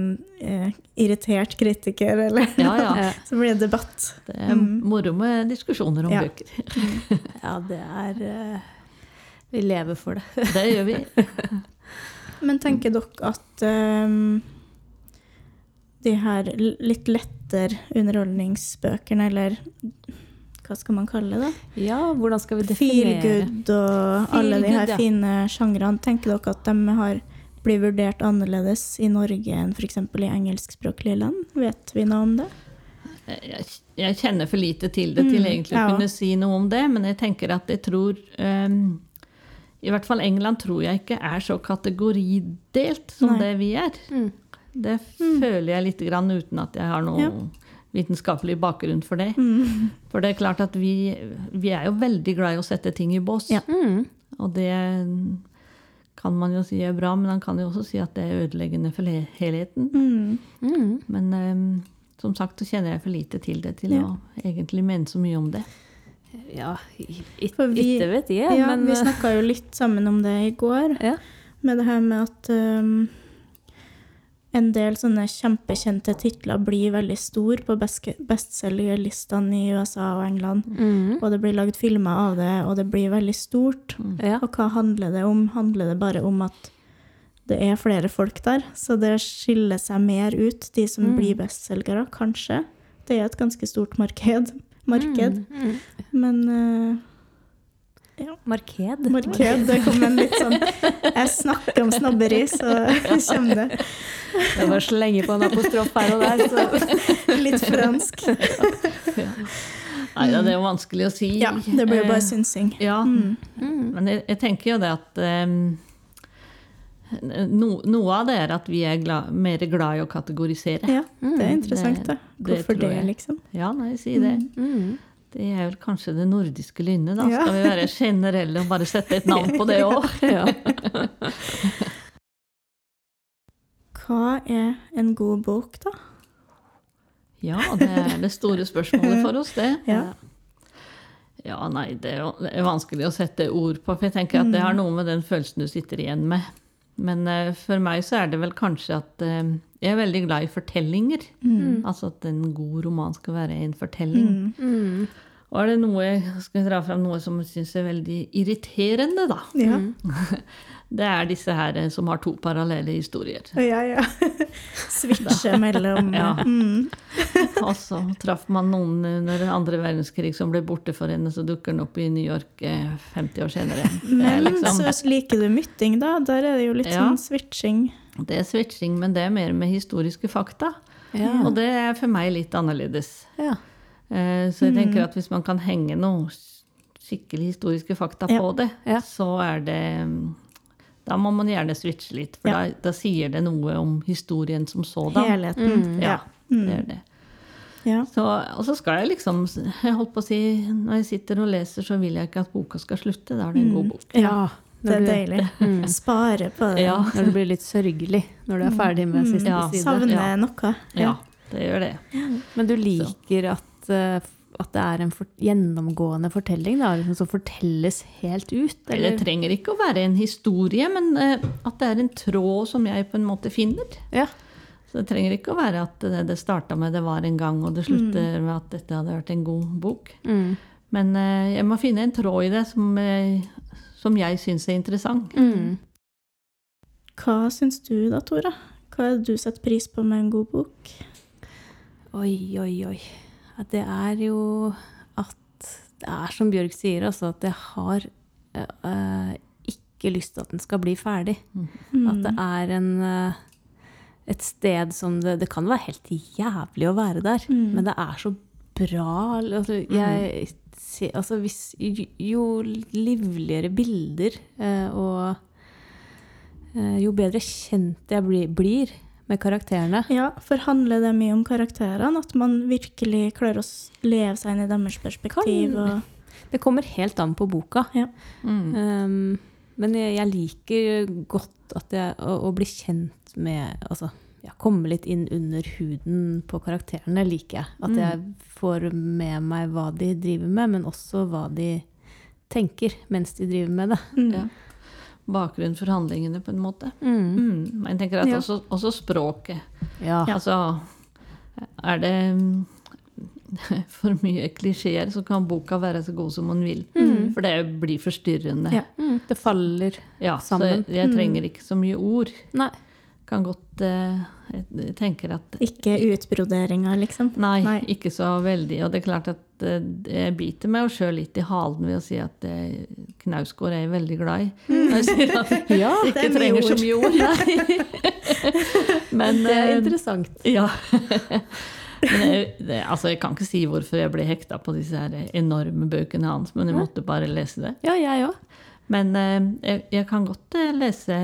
[SPEAKER 2] eh, irritert kritiker, eller
[SPEAKER 3] Ja, ja.
[SPEAKER 2] Så blir det debatt.
[SPEAKER 3] Det er moro med diskusjoner om
[SPEAKER 2] Ja.
[SPEAKER 3] bøker.
[SPEAKER 1] Ja, det er eh, Vi lever for det.
[SPEAKER 3] Det gjør vi.
[SPEAKER 2] Men tenker dere at ehm, de her litt lettere underholdningsbøkene, eller hva skal man kalle det?
[SPEAKER 1] Ja, hvordan skal vi
[SPEAKER 2] Feel
[SPEAKER 1] definere
[SPEAKER 2] good og alle de her
[SPEAKER 1] ja.
[SPEAKER 2] fine sjangrene. Tenker dere at de har blir vurdert annerledes i Norge enn f.eks. i engelskspråklige land? Vet vi noe om det?
[SPEAKER 3] Jeg, jeg kjenner for lite til det til
[SPEAKER 2] Mm,
[SPEAKER 3] egentlig å
[SPEAKER 2] ja.
[SPEAKER 3] kunne si noe om det, men jeg tenker at jeg tror um, I hvert fall England tror jeg ikke er så kategoridelt som
[SPEAKER 2] Nei.
[SPEAKER 3] det vi er.
[SPEAKER 1] Mm.
[SPEAKER 3] Det føler jeg litt grann uten at jeg har noe
[SPEAKER 2] Ja.
[SPEAKER 3] Vitenskapelig bakgrunn for det.
[SPEAKER 2] Mm.
[SPEAKER 3] For det er klart at vi, vi er jo veldig glad i å sette ting i bås.
[SPEAKER 2] Ja.
[SPEAKER 1] Mm.
[SPEAKER 3] Og det kan man jo si er bra, men man kan jo også si at det er ødeleggende for helheten.
[SPEAKER 2] Mm.
[SPEAKER 1] Mm.
[SPEAKER 3] Men um, som sagt så kjenner jeg for lite til det til
[SPEAKER 2] Ja.
[SPEAKER 3] å egentlig mene så mye om det.
[SPEAKER 1] Ja, ikke
[SPEAKER 2] For vi-
[SPEAKER 1] vet jeg,
[SPEAKER 2] Ja,
[SPEAKER 1] men
[SPEAKER 2] vi
[SPEAKER 1] eh,
[SPEAKER 2] snakka jo litt sammen om det i går,
[SPEAKER 1] ja.
[SPEAKER 2] med det her med at um, en del sånne kjempekjente titler blir veldig stor på best- bestselgerlistene i USA og England.
[SPEAKER 1] Mm.
[SPEAKER 2] Og det blir lagd filmer av det, og det blir veldig stort.
[SPEAKER 1] ja.
[SPEAKER 2] Og hva handler det om? Handler det bare om at det er flere folk der, så det skiller seg mer ut, de som
[SPEAKER 1] Mm.
[SPEAKER 2] blir bestselgere, kanskje? Det er et ganske stort marked. marked.
[SPEAKER 1] Mm. Mm.
[SPEAKER 2] Eh,
[SPEAKER 1] Marked.
[SPEAKER 2] marked, det kom en litt sånn Jeg snakker om snobberi, så kommer det
[SPEAKER 1] Jeg bare slenge på en apostrof her og der, så
[SPEAKER 2] litt fransk.
[SPEAKER 3] Nei, da, det er jo vanskelig å si.
[SPEAKER 2] Ja, det blir jo bare
[SPEAKER 3] Eh,
[SPEAKER 2] synsing.
[SPEAKER 3] Ja,
[SPEAKER 2] Mm.
[SPEAKER 1] mm.
[SPEAKER 3] men jeg, jeg tenker jo det at um, no, Noe av det er at vi er glad, mer glad i å kategorisere.
[SPEAKER 2] Ja, det er interessant,
[SPEAKER 3] det-
[SPEAKER 2] da.
[SPEAKER 3] det
[SPEAKER 2] Hvorfor det,
[SPEAKER 3] jeg.
[SPEAKER 2] liksom?
[SPEAKER 3] Ja, nei, si det.
[SPEAKER 1] Mm.
[SPEAKER 3] Det er vel kanskje det nordiske lynnet, da.
[SPEAKER 2] Ja.
[SPEAKER 3] Skal vi være generelle og bare sette et navn på det òg?
[SPEAKER 1] Ja.
[SPEAKER 2] Hva er en god bok, da?
[SPEAKER 3] Ja, det er det store spørsmålet for oss, det.
[SPEAKER 2] Ja.
[SPEAKER 3] Ja, nei, det er, vanskelig å sette ord på, for jeg tenker at det har noe med den følelsen du sitter igjen med. Men eh, for meg så er det vel kanskje at eh, jeg er veldig glad i fortellinger.
[SPEAKER 2] Mm.
[SPEAKER 3] Altså at en god roman skal være en fortelling.
[SPEAKER 1] Mm.
[SPEAKER 3] Og er det noe, skal jeg dra fram noe som jeg syns er veldig irriterende, da.
[SPEAKER 2] Ja.
[SPEAKER 3] Det er disse her eh, som har to parallelle historier.
[SPEAKER 2] Ja, ja. Switche mellom
[SPEAKER 3] Ja.
[SPEAKER 2] mm.
[SPEAKER 3] Og så traff man noen under andre verdenskrig som ble borte for henne, så dukker den opp i New York eh, 50 år senere. Er,
[SPEAKER 2] Men
[SPEAKER 3] liksom,
[SPEAKER 2] så liker du mytting, da. Der er det jo litt
[SPEAKER 3] Ja.
[SPEAKER 2] sånn switching.
[SPEAKER 3] det er switching, men det er mer med historiske fakta.
[SPEAKER 1] Ja.
[SPEAKER 3] Og det er for meg litt annerledes.
[SPEAKER 1] Ja.
[SPEAKER 3] Eh, Så jeg tenker at hvis man kan henge noe skikkelig historiske fakta på det,
[SPEAKER 1] Ja.
[SPEAKER 3] så er det mm, Da må man gjerne switche litt, for
[SPEAKER 2] Ja.
[SPEAKER 3] da, da sier det noe om historien som sådan.
[SPEAKER 2] Helheten.
[SPEAKER 1] Mm.
[SPEAKER 3] Ja,
[SPEAKER 2] Mm.
[SPEAKER 3] det er det.
[SPEAKER 2] Ja.
[SPEAKER 3] Så, og så skal jeg liksom jeg holdt på å si, Når jeg sitter og leser, så vil jeg ikke at boka skal slutte. Da er det en god bok.
[SPEAKER 1] ja.
[SPEAKER 2] Det er deilig.
[SPEAKER 1] Mm.
[SPEAKER 2] Spare på det.
[SPEAKER 3] Ja,
[SPEAKER 1] når det blir litt sørgelig når du er ferdig med siste
[SPEAKER 3] Ja.
[SPEAKER 1] side.
[SPEAKER 2] Savner
[SPEAKER 3] Ja.
[SPEAKER 2] noe.
[SPEAKER 3] ja, det gjør det.
[SPEAKER 1] Men du liker at, eh, at det er en for, gjennomgående fortelling da, liksom, som fortelles helt ut?
[SPEAKER 3] Det trenger ikke å være en historie, men uh, at det er en tråd som jeg på en måte finner.
[SPEAKER 1] Ja.
[SPEAKER 3] Så det trenger ikke å være at det, det starta med 'det var en gang', og det slutter med at dette hadde vært en god bok.
[SPEAKER 1] Mm.
[SPEAKER 3] Men uh, jeg må finne en tråd i det som, uh, som jeg syns er interessant.
[SPEAKER 1] Mm.
[SPEAKER 2] Hva syns du da, Tora? Hva er det du setter pris på med en god bok?
[SPEAKER 1] Oi, oi, oi. Det er jo at Det er som Bjørg sier, altså at jeg har uh, ikke lyst til at den skal bli ferdig. At det er en uh, et sted som det Det kan være helt jævlig å være der, men det er så bra. Altså, jeg altså hvis, jo, jo livligere bilder uh, og jo bedre kjent jeg blir, blir med karakterene
[SPEAKER 2] Ja, for handler det mye om karakterene? At man virkelig klarer å leve seg inn i deres perspektiv?
[SPEAKER 1] Kan-
[SPEAKER 2] Og,
[SPEAKER 1] Det kommer helt an på boka.
[SPEAKER 2] ja.
[SPEAKER 3] Mm.
[SPEAKER 1] Um, men jeg, jeg liker godt at jeg, å, å bli kjent med Altså ja, komme litt inn under huden på karakterene liker jeg. At jeg får med meg hva de driver med, men også hva de tenker mens de driver med det.
[SPEAKER 2] Mm.
[SPEAKER 3] Ja. Bakgrunn for handlingene, på en måte.
[SPEAKER 1] Mm.
[SPEAKER 3] Mm. Men jeg tenker at
[SPEAKER 2] Ja.
[SPEAKER 3] også, også språket.
[SPEAKER 1] Ja.
[SPEAKER 3] Altså, er det mm, for mye klisjeer, så kan boka være så god som man vil. For det blir forstyrrende.
[SPEAKER 2] Ja.
[SPEAKER 1] Mm, det faller
[SPEAKER 3] Ja, så jeg, jeg trenger ikke så mye ord.
[SPEAKER 1] Nei.
[SPEAKER 3] Kan godt eh, tenke at
[SPEAKER 2] Ikke utbroderinger, liksom.
[SPEAKER 3] Nei,
[SPEAKER 2] Nei.
[SPEAKER 3] ikke så veldig. Og det er klart at eh, jeg biter meg sjøl litt i halen ved å si at eh, Knausgård er jeg veldig glad i. Når jeg sier at
[SPEAKER 1] Ja,
[SPEAKER 3] ikke
[SPEAKER 2] er
[SPEAKER 3] trenger så mye ord. Men
[SPEAKER 1] det er
[SPEAKER 3] eh,
[SPEAKER 1] interessant.
[SPEAKER 3] Ja. Men jeg, det, altså, jeg kan ikke si hvorfor jeg ble hekta på disse her enorme bøkene hans, men jeg måtte bare lese det.
[SPEAKER 1] Ja, jeg òg.
[SPEAKER 3] Men eh, jeg, jeg kan godt eh, lese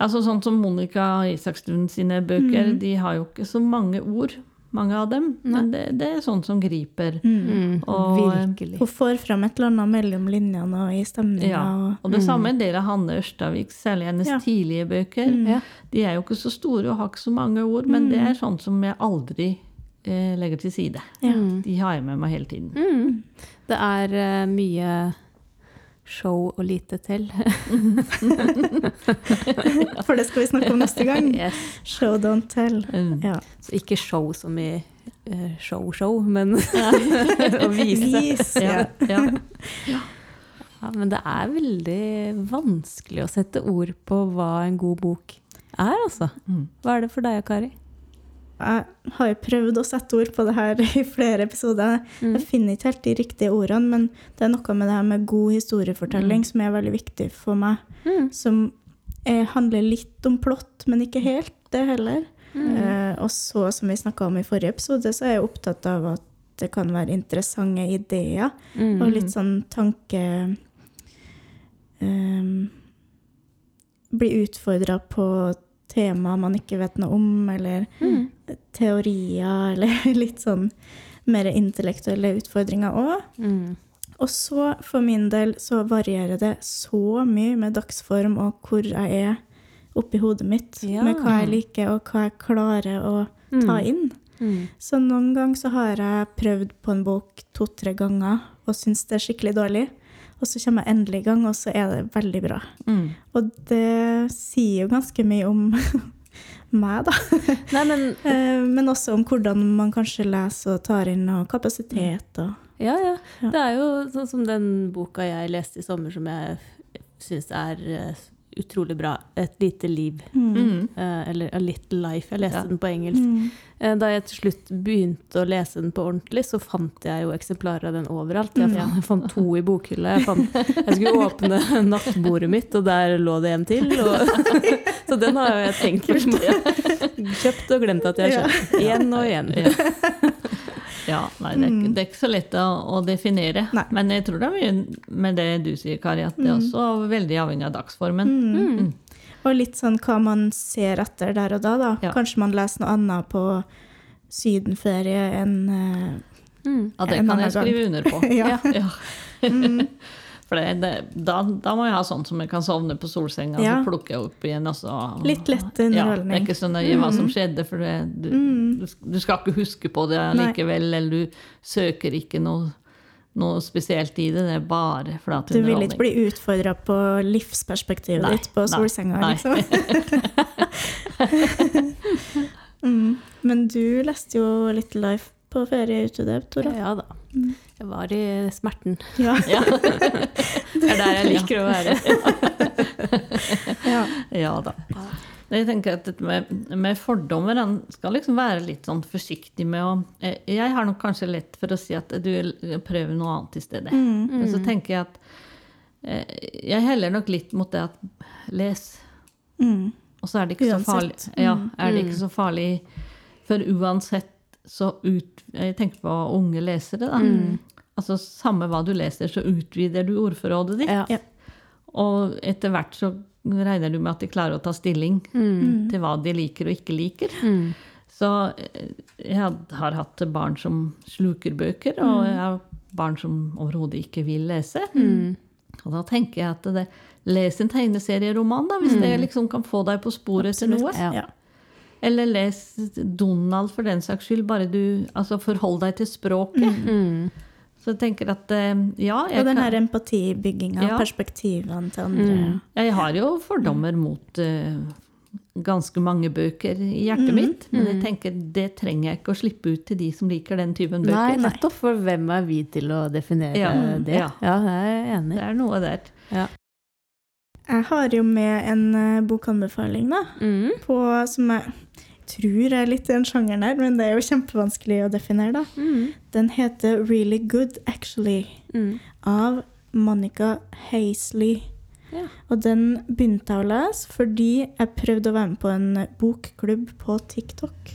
[SPEAKER 3] altså Sånn som Monica Isakstuen sine bøker, de har jo ikke så mange ord, mange av dem. Men det, det er sånn som griper.
[SPEAKER 1] Mm,
[SPEAKER 3] Og-
[SPEAKER 1] virkelig.
[SPEAKER 2] Hun får fram et eller annet mellom linjene og i stemninga.
[SPEAKER 3] Ja.
[SPEAKER 2] Og,
[SPEAKER 3] det det samme er del av Hanne Ørstavik, særlig hennes
[SPEAKER 2] Ja.
[SPEAKER 3] tidlige bøker.
[SPEAKER 1] Ja.
[SPEAKER 3] De er jo ikke så store og har ikke så mange ord, men det er sånn som jeg aldri eh, legger til side.
[SPEAKER 2] ja.
[SPEAKER 3] De har jeg med meg hele tiden.
[SPEAKER 1] Mm. Det er uh, mye show og lite til.
[SPEAKER 2] For det skal vi snakke om neste gang.
[SPEAKER 1] Yes.
[SPEAKER 2] Show, don't tell.
[SPEAKER 3] Mm.
[SPEAKER 2] Ja.
[SPEAKER 1] Så ikke show som i show-show, men å vise.
[SPEAKER 2] Vis.
[SPEAKER 3] Ja,
[SPEAKER 2] Ja.
[SPEAKER 3] ja.
[SPEAKER 1] Ja, men det er veldig vanskelig å sette ord på hva en god bok er, altså.
[SPEAKER 3] Mm.
[SPEAKER 1] Hva er det for deg, Kari?
[SPEAKER 2] Jeg har jo prøvd å sette ord på det her i flere episoder.
[SPEAKER 1] Mm.
[SPEAKER 2] Jeg finner ikke helt de riktige ordene, men det er noe med det her med god historiefortelling som er veldig viktig for meg.
[SPEAKER 1] Mm.
[SPEAKER 2] Som er, handler litt om plott, men ikke helt det heller.
[SPEAKER 1] Mm.
[SPEAKER 2] Eh, og så, som vi snakka om i forrige episode, så er jeg opptatt av at det kan være interessante ideer.
[SPEAKER 1] Mm.
[SPEAKER 2] Og litt sånn tanke um, Bli utfordra på temaer man ikke vet noe om, eller
[SPEAKER 1] Mm.
[SPEAKER 2] teorier, eller litt sånn mer intellektuelle utfordringer òg.
[SPEAKER 1] Mm.
[SPEAKER 2] Og så, for min del, så varierer det så mye med dagsform og hvor jeg er oppi hodet mitt,
[SPEAKER 1] Ja.
[SPEAKER 2] med hva jeg liker, og hva jeg klarer å ta
[SPEAKER 1] Mm.
[SPEAKER 2] inn.
[SPEAKER 1] Mm.
[SPEAKER 2] Så noen ganger så har jeg prøvd på en bok to-tre ganger og syns det er skikkelig dårlig. Og så kommer jeg endelig i gang, og så er det veldig bra.
[SPEAKER 3] Mm.
[SPEAKER 2] Og det sier jo ganske mye om meg, da.
[SPEAKER 1] Nei, men
[SPEAKER 2] Eh, Men også om hvordan man kanskje leser og tar inn, og kapasitet og
[SPEAKER 1] Ja, ja.
[SPEAKER 2] Ja.
[SPEAKER 1] Det er jo sånn som den boka jeg leste i sommer, som jeg syns er eh, utrolig bra. 'Et lite liv'.
[SPEAKER 3] Mm.
[SPEAKER 1] eh, eller 'A Little Life'. Jeg leste
[SPEAKER 3] Ja.
[SPEAKER 1] den på engelsk.
[SPEAKER 2] Mm.
[SPEAKER 1] Eh, Da jeg til slutt begynte å lese den på ordentlig, så fant jeg jo eksemplarer av den overalt. Jeg fant, jeg fant to i bokhylla. Jeg, fant, jeg skulle åpne nattbordet mitt, og der lå det en til. Og, så den har jeg tenkt på. Kjøpt og glemt at jeg har kjøpt. Igjen og igjen.
[SPEAKER 3] Ja. Ja, nei, det er, ikke- det er ikke så lett å, å definere.
[SPEAKER 2] Nei.
[SPEAKER 3] Men jeg tror det er mye med det du sier, Kari, at det er også veldig avhengig av dagsformen.
[SPEAKER 1] Mm.
[SPEAKER 2] Og litt sånn hva man ser etter der og da, da.
[SPEAKER 3] Ja.
[SPEAKER 2] Kanskje man leser noe annet på sydenferie enn uh,
[SPEAKER 1] Mm.
[SPEAKER 3] Ja, det
[SPEAKER 2] En
[SPEAKER 3] kan jeg skrive under på.
[SPEAKER 2] Ja.
[SPEAKER 3] Ja. For det, det, da, da må jeg ha sånn som jeg kan sovne på solsenga,
[SPEAKER 2] Ja.
[SPEAKER 3] så plukker jeg opp igjen. Og så,
[SPEAKER 2] Litt lett underholdning.
[SPEAKER 3] Ja, det er
[SPEAKER 2] underholdning.
[SPEAKER 3] ikke så nøye hva som skjedde, for det, du, du, du skal ikke huske på det
[SPEAKER 2] Nei.
[SPEAKER 3] likevel, eller du søker ikke noe, noe spesielt i det. Det er bare flat
[SPEAKER 2] Du vil ikke bli utfordra på livsperspektivet
[SPEAKER 3] Nei,
[SPEAKER 2] ditt på
[SPEAKER 3] nei,
[SPEAKER 2] solsenga,
[SPEAKER 3] nei.
[SPEAKER 2] liksom. mm. Men du leste jo Little Life på ferie ute, det, Tora.
[SPEAKER 1] Ja da. Jeg var i smerten.
[SPEAKER 2] Ja.
[SPEAKER 3] Ja.
[SPEAKER 1] Det er der jeg liker å være.
[SPEAKER 2] Ja.
[SPEAKER 3] Ja da. Jeg tenker at dette med, med fordommer En skal liksom være litt sånn forsiktig med å eh, Jeg har nok kanskje lett for å si at du prøver noe annet i stedet. Men så tenker jeg at eh, Jeg heller nok litt mot det at les.
[SPEAKER 2] Mm.
[SPEAKER 3] Og så er det ikke så farlig. Ja, er det ikke så farlig For uansett så ut Jeg tenker på unge lesere, da. Altså samme hva du leser, så utvider du ordforrådet ditt.
[SPEAKER 1] Ja.
[SPEAKER 2] Ja.
[SPEAKER 3] Og etter hvert så regner du med at de klarer å ta stilling til hva de liker og ikke liker.
[SPEAKER 1] Mm.
[SPEAKER 3] Så eh, jeg har hatt barn som sluker bøker, og jeg har barn som overhodet ikke vil lese. Og da tenker jeg at det, les en tegneserieroman, da, hvis det liksom kan få deg på sporet til noe.
[SPEAKER 1] Ja.
[SPEAKER 2] Ja.
[SPEAKER 3] Eller les Donald for den saks skyld, bare du altså forhold deg til språket.
[SPEAKER 1] Mm.
[SPEAKER 3] Så jeg tenker at eh, ja, jeg,
[SPEAKER 2] Og den her empatibygginga,
[SPEAKER 3] Ja.
[SPEAKER 2] perspektivene til andre.
[SPEAKER 3] jeg har jo fordommer mot uh, ganske mange bøker i hjertet mitt, men jeg tenker det trenger jeg ikke å slippe ut til de som liker den typen bøker.
[SPEAKER 1] Nei, nettopp. For hvem er vi til å definere
[SPEAKER 3] Ja,
[SPEAKER 1] det?
[SPEAKER 3] ja.
[SPEAKER 1] Ja, jeg er enig.
[SPEAKER 3] Det er noe der.
[SPEAKER 2] Jeg har jo med en eh, bokanbefaling, da,
[SPEAKER 1] Mm.
[SPEAKER 2] på, som jeg tror er litt i den sjangeren her, men det er jo kjempevanskelig å definere, da.
[SPEAKER 1] Mm.
[SPEAKER 2] Den heter Really Good Actually,
[SPEAKER 1] Mm.
[SPEAKER 2] av Monica Hazley.
[SPEAKER 1] Ja.
[SPEAKER 2] Og den begynte jeg å lese fordi jeg prøvde å være med på en bokklubb på TikTok.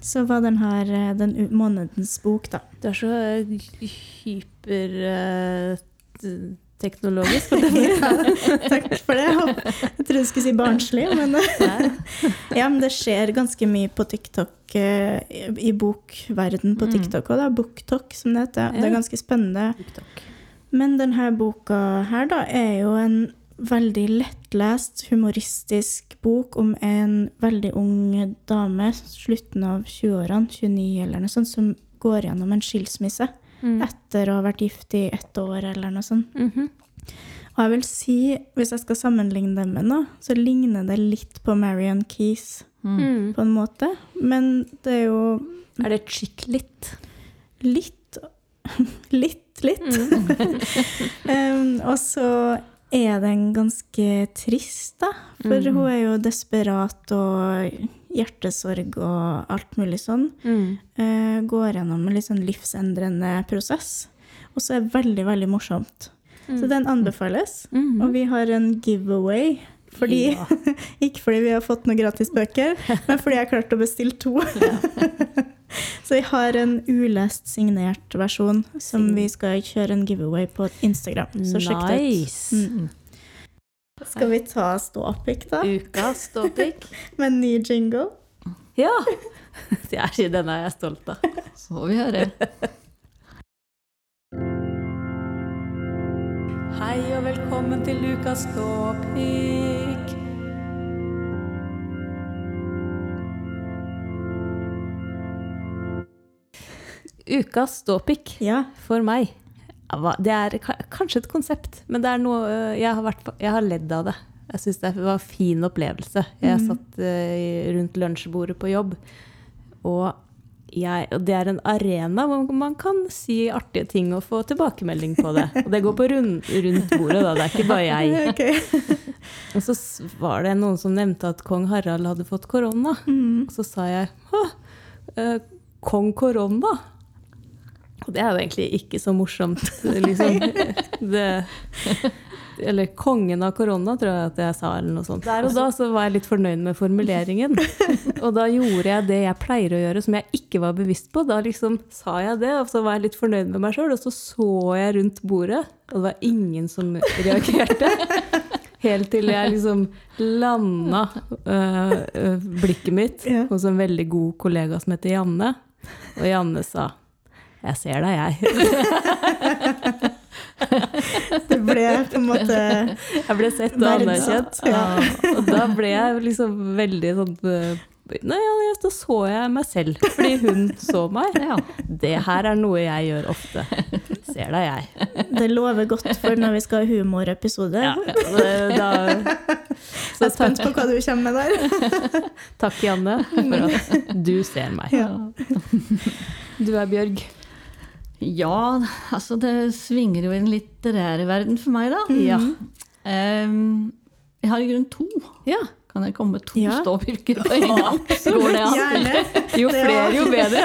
[SPEAKER 2] Så var den her eh, den månedens bok, da.
[SPEAKER 1] Du er så eh, hyperteknologisk. ja,
[SPEAKER 2] Takk for det. Jeg trodde du skulle si barnslig, men Ja, men det skjer ganske mye på TikTok, eh, i bokverden på
[SPEAKER 3] Mm.
[SPEAKER 2] TikTok òg, da. BookTok, som det heter. Det er ganske spennende. Men denne boka her, da, er jo en veldig lettlest, humoristisk bok om en veldig ung dame, slutten av 20-årene, 29 eller noe sånt, som går gjennom en skilsmisse
[SPEAKER 1] Mm.
[SPEAKER 2] etter å ha vært gift i ett år eller noe sånt.
[SPEAKER 1] Mhm.
[SPEAKER 2] Og jeg vil si, hvis jeg skal sammenligne dem med noe, så ligner det litt på Marion Keys
[SPEAKER 1] Mm.
[SPEAKER 2] på en måte. Men det er jo
[SPEAKER 1] Er det chick litt?
[SPEAKER 2] litt Litt, litt. um, og så er den ganske trist, da. For
[SPEAKER 1] Mm.
[SPEAKER 2] hun er jo desperat og hjertesorg og alt mulig sånn.
[SPEAKER 1] Mm.
[SPEAKER 2] Uh, går gjennom en litt sånn livsendrende prosess. Og så er det veldig, veldig morsomt. Så den anbefales.
[SPEAKER 1] Mhm.
[SPEAKER 2] Og vi har en giveaway. Fordi,
[SPEAKER 1] Ja.
[SPEAKER 2] ikke fordi vi har fått noen gratis bøker, men fordi jeg har klart å bestille to. Så vi har en ulest signert versjon som vi skal kjøre en giveaway på Instagram. Så sjekk det ut.
[SPEAKER 1] Nice.
[SPEAKER 2] Skal vi ta ståpikk, da?
[SPEAKER 1] Ukas ståpikk.
[SPEAKER 2] Med en ny jingle?
[SPEAKER 1] Ja! Den er jeg stolt av.
[SPEAKER 3] Så får vi høre.
[SPEAKER 1] Hei og velkommen til Ukas ståpikk. Ukas ståpikk
[SPEAKER 2] Ja.
[SPEAKER 1] for meg Det er kanskje et konsept, men det er noe øh, Jeg har, vært, jeg har ledd av det. Jeg syns det var en fin opplevelse. Jeg
[SPEAKER 2] Mhm.
[SPEAKER 1] satt øh, rundt lunsjbordet på jobb, og, jeg, det er en arena hvor man kan si artige ting og få tilbakemelding på det. Og det går på rund, rundt bordet, da. Det er ikke bare jeg. Og så var det noen som nevnte at kong Harald hadde fått korona.
[SPEAKER 2] Mm.
[SPEAKER 1] Og så sa jeg Hå, eh, kong korona? Og det er jo egentlig ikke så morsomt, liksom. Det, eller kongen av korona, tror jeg at jeg sa, eller noe sånt. Der og da så var jeg litt fornøyd med formuleringen. Og da gjorde jeg det jeg pleier å gjøre, som jeg ikke var bevisst på. Da liksom sa jeg det, og så var jeg litt fornøyd med meg sjøl. Og så så jeg rundt bordet, og det var ingen som reagerte. Helt til jeg liksom landa øh, øh, blikket mitt hos en veldig god kollega som heter Janne. Og Janne sa 'Jeg ser deg, jeg'.
[SPEAKER 2] Det ble på en måte
[SPEAKER 1] Jeg ble sett og anerkjent.
[SPEAKER 2] ja.
[SPEAKER 1] Og da ble jeg liksom veldig sånn øh, Nei, ja, da så jeg meg selv, fordi hun så meg.
[SPEAKER 3] Ja.
[SPEAKER 1] Det her er noe jeg gjør ofte. Ser deg, jeg.
[SPEAKER 2] Det lover godt for når vi skal ha humorepisode.
[SPEAKER 1] Ja, da,
[SPEAKER 2] Jeg er spent på hva du kommer med der.
[SPEAKER 1] takk, Janne, for at du ser meg.
[SPEAKER 2] Ja.
[SPEAKER 1] Du er Bjørg.
[SPEAKER 3] Ja, altså det svinger jo i den litterære verden for meg, da.
[SPEAKER 1] Ja.
[SPEAKER 3] Um, Jeg har i grunnen to.
[SPEAKER 1] Ja.
[SPEAKER 3] Kan jeg komme med to
[SPEAKER 2] Ja.
[SPEAKER 3] ståpikker på en gang? Går det an?
[SPEAKER 1] Jo flere, jo bedre.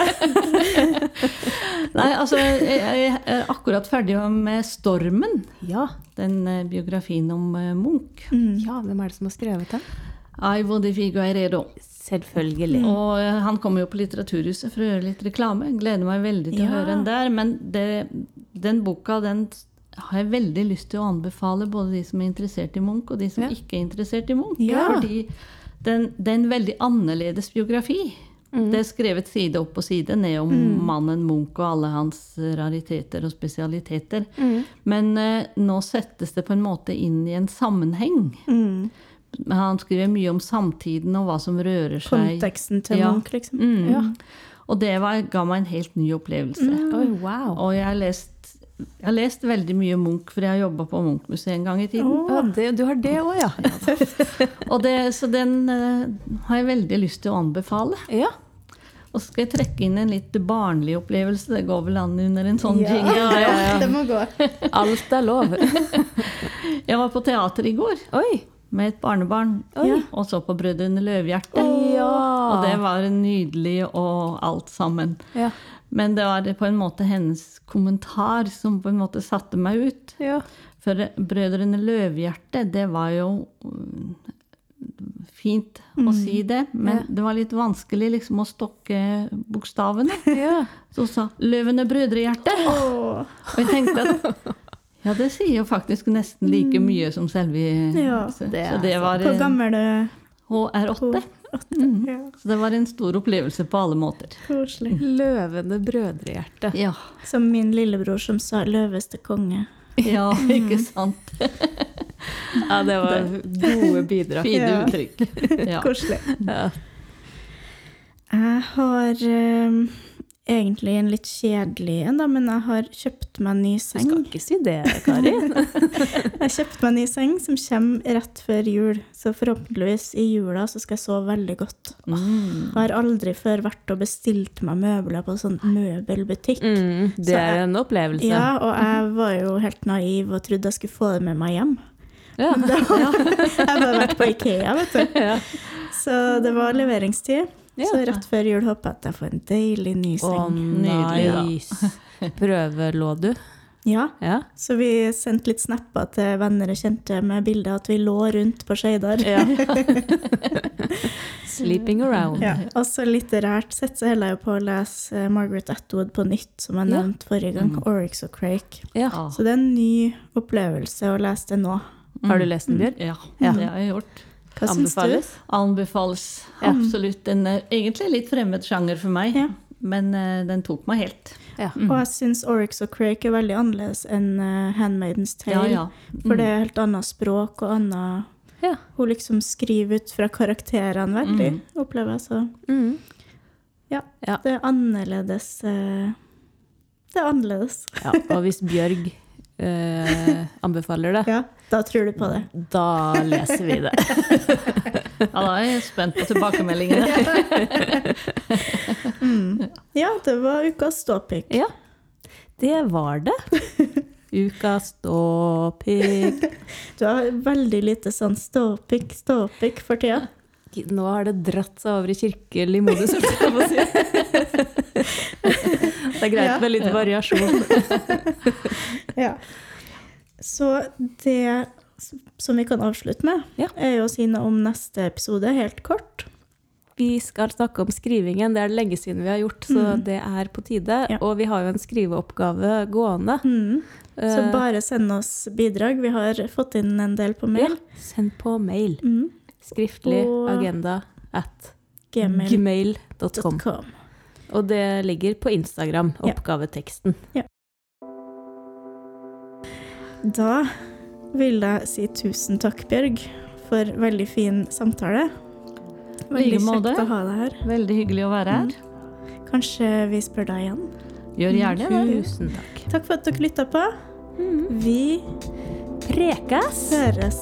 [SPEAKER 3] Nei, altså, jeg, er akkurat ferdig med 'Stormen'.
[SPEAKER 1] Ja.
[SPEAKER 3] Den eh, biografien om Munch. Munch.
[SPEAKER 1] ja, hvem er det som har skrevet den?
[SPEAKER 3] Ivo de Figueiredo.
[SPEAKER 1] Selvfølgelig.
[SPEAKER 3] Og eh, han kommer jo på Litteraturhuset for å gjøre litt reklame. Gleder meg veldig til
[SPEAKER 2] Ja.
[SPEAKER 3] å høre den der. Men det, den boka den har jeg veldig lyst til å anbefale både de som er interessert i Munch, og de som
[SPEAKER 1] Ja.
[SPEAKER 3] ikke er interessert i Munch.
[SPEAKER 2] Ja.
[SPEAKER 3] Fordi den, det er en veldig annerledes biografi. Det er skrevet side opp og side ned om mannen Munch og alle hans rariteter og spesialiteter. Men eh, nå settes det på en måte inn i en sammenheng.
[SPEAKER 2] Mm.
[SPEAKER 3] Han skriver mye om samtiden og hva som rører seg.
[SPEAKER 2] Konteksten til
[SPEAKER 3] Ja.
[SPEAKER 2] Munch, liksom.
[SPEAKER 3] Mm.
[SPEAKER 2] Ja.
[SPEAKER 3] Og det var, ga meg en helt ny opplevelse.
[SPEAKER 1] Oi, wow.
[SPEAKER 3] Og jeg har, lest, jeg har lest veldig mye Munch, for jeg har jobba på Munch-museet en gang i tiden.
[SPEAKER 1] Ja, det, du har det òg, ja.
[SPEAKER 3] Og det, så den uh, har jeg veldig lyst til å anbefale.
[SPEAKER 1] ja.
[SPEAKER 3] Og så skal jeg trekke inn en litt barnlig opplevelse. Det går vel an under en sånn
[SPEAKER 2] Ja,
[SPEAKER 3] jingle.
[SPEAKER 2] ja, det må gå.
[SPEAKER 1] Alt er lov.
[SPEAKER 3] Jeg var på teater i går
[SPEAKER 1] Oi.
[SPEAKER 3] Med et barnebarn
[SPEAKER 2] Oi.
[SPEAKER 3] og så på Brødrene Løvhjerte.
[SPEAKER 1] Ja.
[SPEAKER 3] Og det var nydelig og alt sammen.
[SPEAKER 1] Ja.
[SPEAKER 3] Men det var på en måte hennes kommentar som på en måte satte meg ut.
[SPEAKER 1] ja.
[SPEAKER 3] For Brødrene Løvhjerte, det var jo mm, fint å si det, men det var litt vanskelig liksom å stokke bokstavene.
[SPEAKER 1] ja.
[SPEAKER 3] Så hun sa 'Løvene Brødrehjerte'.
[SPEAKER 2] Oh.
[SPEAKER 3] Og jeg tenkte at ja, det sier jo faktisk nesten like mye som selve
[SPEAKER 2] Ja,
[SPEAKER 1] det er
[SPEAKER 3] så det var
[SPEAKER 2] Hvor gammel er du?
[SPEAKER 3] Hun er åtte. Mm.
[SPEAKER 2] Ja,
[SPEAKER 3] Så det var en stor opplevelse på alle måter.
[SPEAKER 2] koselig.
[SPEAKER 1] Løvende brødrehjerte.
[SPEAKER 3] Ja,
[SPEAKER 2] Som min lillebror som sa 'løveste konge'.
[SPEAKER 3] ja ikke sant?
[SPEAKER 1] Ja, det var gode bidrag.
[SPEAKER 3] Fine
[SPEAKER 2] Ja.
[SPEAKER 3] uttrykk. Ja.
[SPEAKER 2] Koselig.
[SPEAKER 1] Ja.
[SPEAKER 2] Jeg har eh, egentlig en litt kjedelig en, da, men jeg har kjøpt meg en ny seng.
[SPEAKER 1] Du skal ikke si det, Kari.
[SPEAKER 2] Jeg har kjøpt meg en ny seng som kommer rett før jul, så forhåpentligvis i jula så skal jeg sove veldig godt.
[SPEAKER 3] Mm.
[SPEAKER 2] Jeg har aldri før vært og bestilt meg møbler på sånn møbelbutikk.
[SPEAKER 1] Mm, det
[SPEAKER 2] Så
[SPEAKER 1] er
[SPEAKER 2] jeg-
[SPEAKER 1] en opplevelse.
[SPEAKER 2] Ja, og jeg var jo helt naiv og trodde jeg skulle få det med meg hjem.
[SPEAKER 1] Ja.
[SPEAKER 2] Jeg har bare vært på Ikea, vet du.
[SPEAKER 1] Ja.
[SPEAKER 2] Så det var leveringstid.
[SPEAKER 1] Ja.
[SPEAKER 2] Så rett før jul håper jeg at jeg får en deilig ny
[SPEAKER 1] Å,
[SPEAKER 2] seng.
[SPEAKER 3] Da.
[SPEAKER 1] nice. Prøvelå du?
[SPEAKER 2] Ja,
[SPEAKER 1] Ja.
[SPEAKER 2] så vi sendte litt snapper til venner og kjente med bilde av at vi lå rundt på Skeidar.
[SPEAKER 1] ja. Sleeping around.
[SPEAKER 2] Ja. Og så litterært sett så holder jeg på å lese eh, Margaret Atwood på nytt, som jeg
[SPEAKER 1] Ja.
[SPEAKER 2] nevnte forrige gang. Oryx og Crake. Så det er en ny opplevelse å lese det nå.
[SPEAKER 1] Har du lest den, Bjørn?
[SPEAKER 3] Ja,
[SPEAKER 1] Ja.
[SPEAKER 3] det har jeg gjort.
[SPEAKER 2] Hva syns du?
[SPEAKER 1] Anbefales?
[SPEAKER 3] Anbefales
[SPEAKER 1] Ja.
[SPEAKER 3] absolutt. Den er egentlig litt fremmed sjanger for meg,
[SPEAKER 2] Ja.
[SPEAKER 3] men uh, den tok meg helt.
[SPEAKER 1] Ja.
[SPEAKER 3] Mm.
[SPEAKER 2] Og jeg syns Oryx og Crake er veldig annerledes enn uh, Handmaidens
[SPEAKER 3] Ja,
[SPEAKER 2] Tale.
[SPEAKER 3] ja.
[SPEAKER 2] For det er helt annet språk og annet
[SPEAKER 1] Ja.
[SPEAKER 2] Hun liksom skriver ut fra karakterene veldig,
[SPEAKER 3] Mm.
[SPEAKER 2] opplever jeg. Så
[SPEAKER 1] Mm.
[SPEAKER 2] ja,
[SPEAKER 1] Ja.
[SPEAKER 2] det er annerledes Uh, Det er annerledes.
[SPEAKER 1] ja. Og hvis Bjørg eh, anbefaler det,
[SPEAKER 2] Ja, da tror du på det.
[SPEAKER 1] da leser vi det.
[SPEAKER 3] Ja, da er jeg spent på tilbakemeldingene.
[SPEAKER 2] Mm. Ja, det var ukas ståpikk.
[SPEAKER 1] Ja, det var det. Ukas ståpikk.
[SPEAKER 2] Du har veldig lite sånn ståpikk, ståpikk for tida.
[SPEAKER 1] Nå har det dratt seg over i kirkelig modus, holdt jeg på å si. Det er greit
[SPEAKER 2] Ja.
[SPEAKER 1] med litt variasjon.
[SPEAKER 2] Ja. Så det som vi kan avslutte med,
[SPEAKER 1] Ja.
[SPEAKER 2] er jo å si noe om neste episode, helt kort.
[SPEAKER 1] Vi skal snakke om skrivingen. Det er det lenge siden vi har gjort, så
[SPEAKER 2] Mm.
[SPEAKER 1] det er på tide.
[SPEAKER 2] Ja.
[SPEAKER 1] Og vi har jo en skriveoppgave gående.
[SPEAKER 2] Mm. Så
[SPEAKER 1] Eh,
[SPEAKER 2] bare send oss bidrag. Vi har fått inn en del på
[SPEAKER 1] ja,
[SPEAKER 2] mail.
[SPEAKER 1] send på mail.
[SPEAKER 2] Mm.
[SPEAKER 1] Skriftlig
[SPEAKER 2] Og-
[SPEAKER 1] agenda at
[SPEAKER 2] Gmail.com.
[SPEAKER 1] Og det ligger på Instagram,
[SPEAKER 2] Ja.
[SPEAKER 1] oppgaveteksten.
[SPEAKER 2] Da vil jeg si tusen takk, Bjørg, for veldig fin samtale. Veldig
[SPEAKER 3] Like måte.
[SPEAKER 2] kjekt å ha deg her.
[SPEAKER 3] Veldig hyggelig å være her.
[SPEAKER 2] Kanskje vi spør deg igjen.
[SPEAKER 3] Gjør gjerne det.
[SPEAKER 1] Tusen takk.
[SPEAKER 2] Takk for at dere lytta på. Vi
[SPEAKER 1] Prekes.
[SPEAKER 2] høres.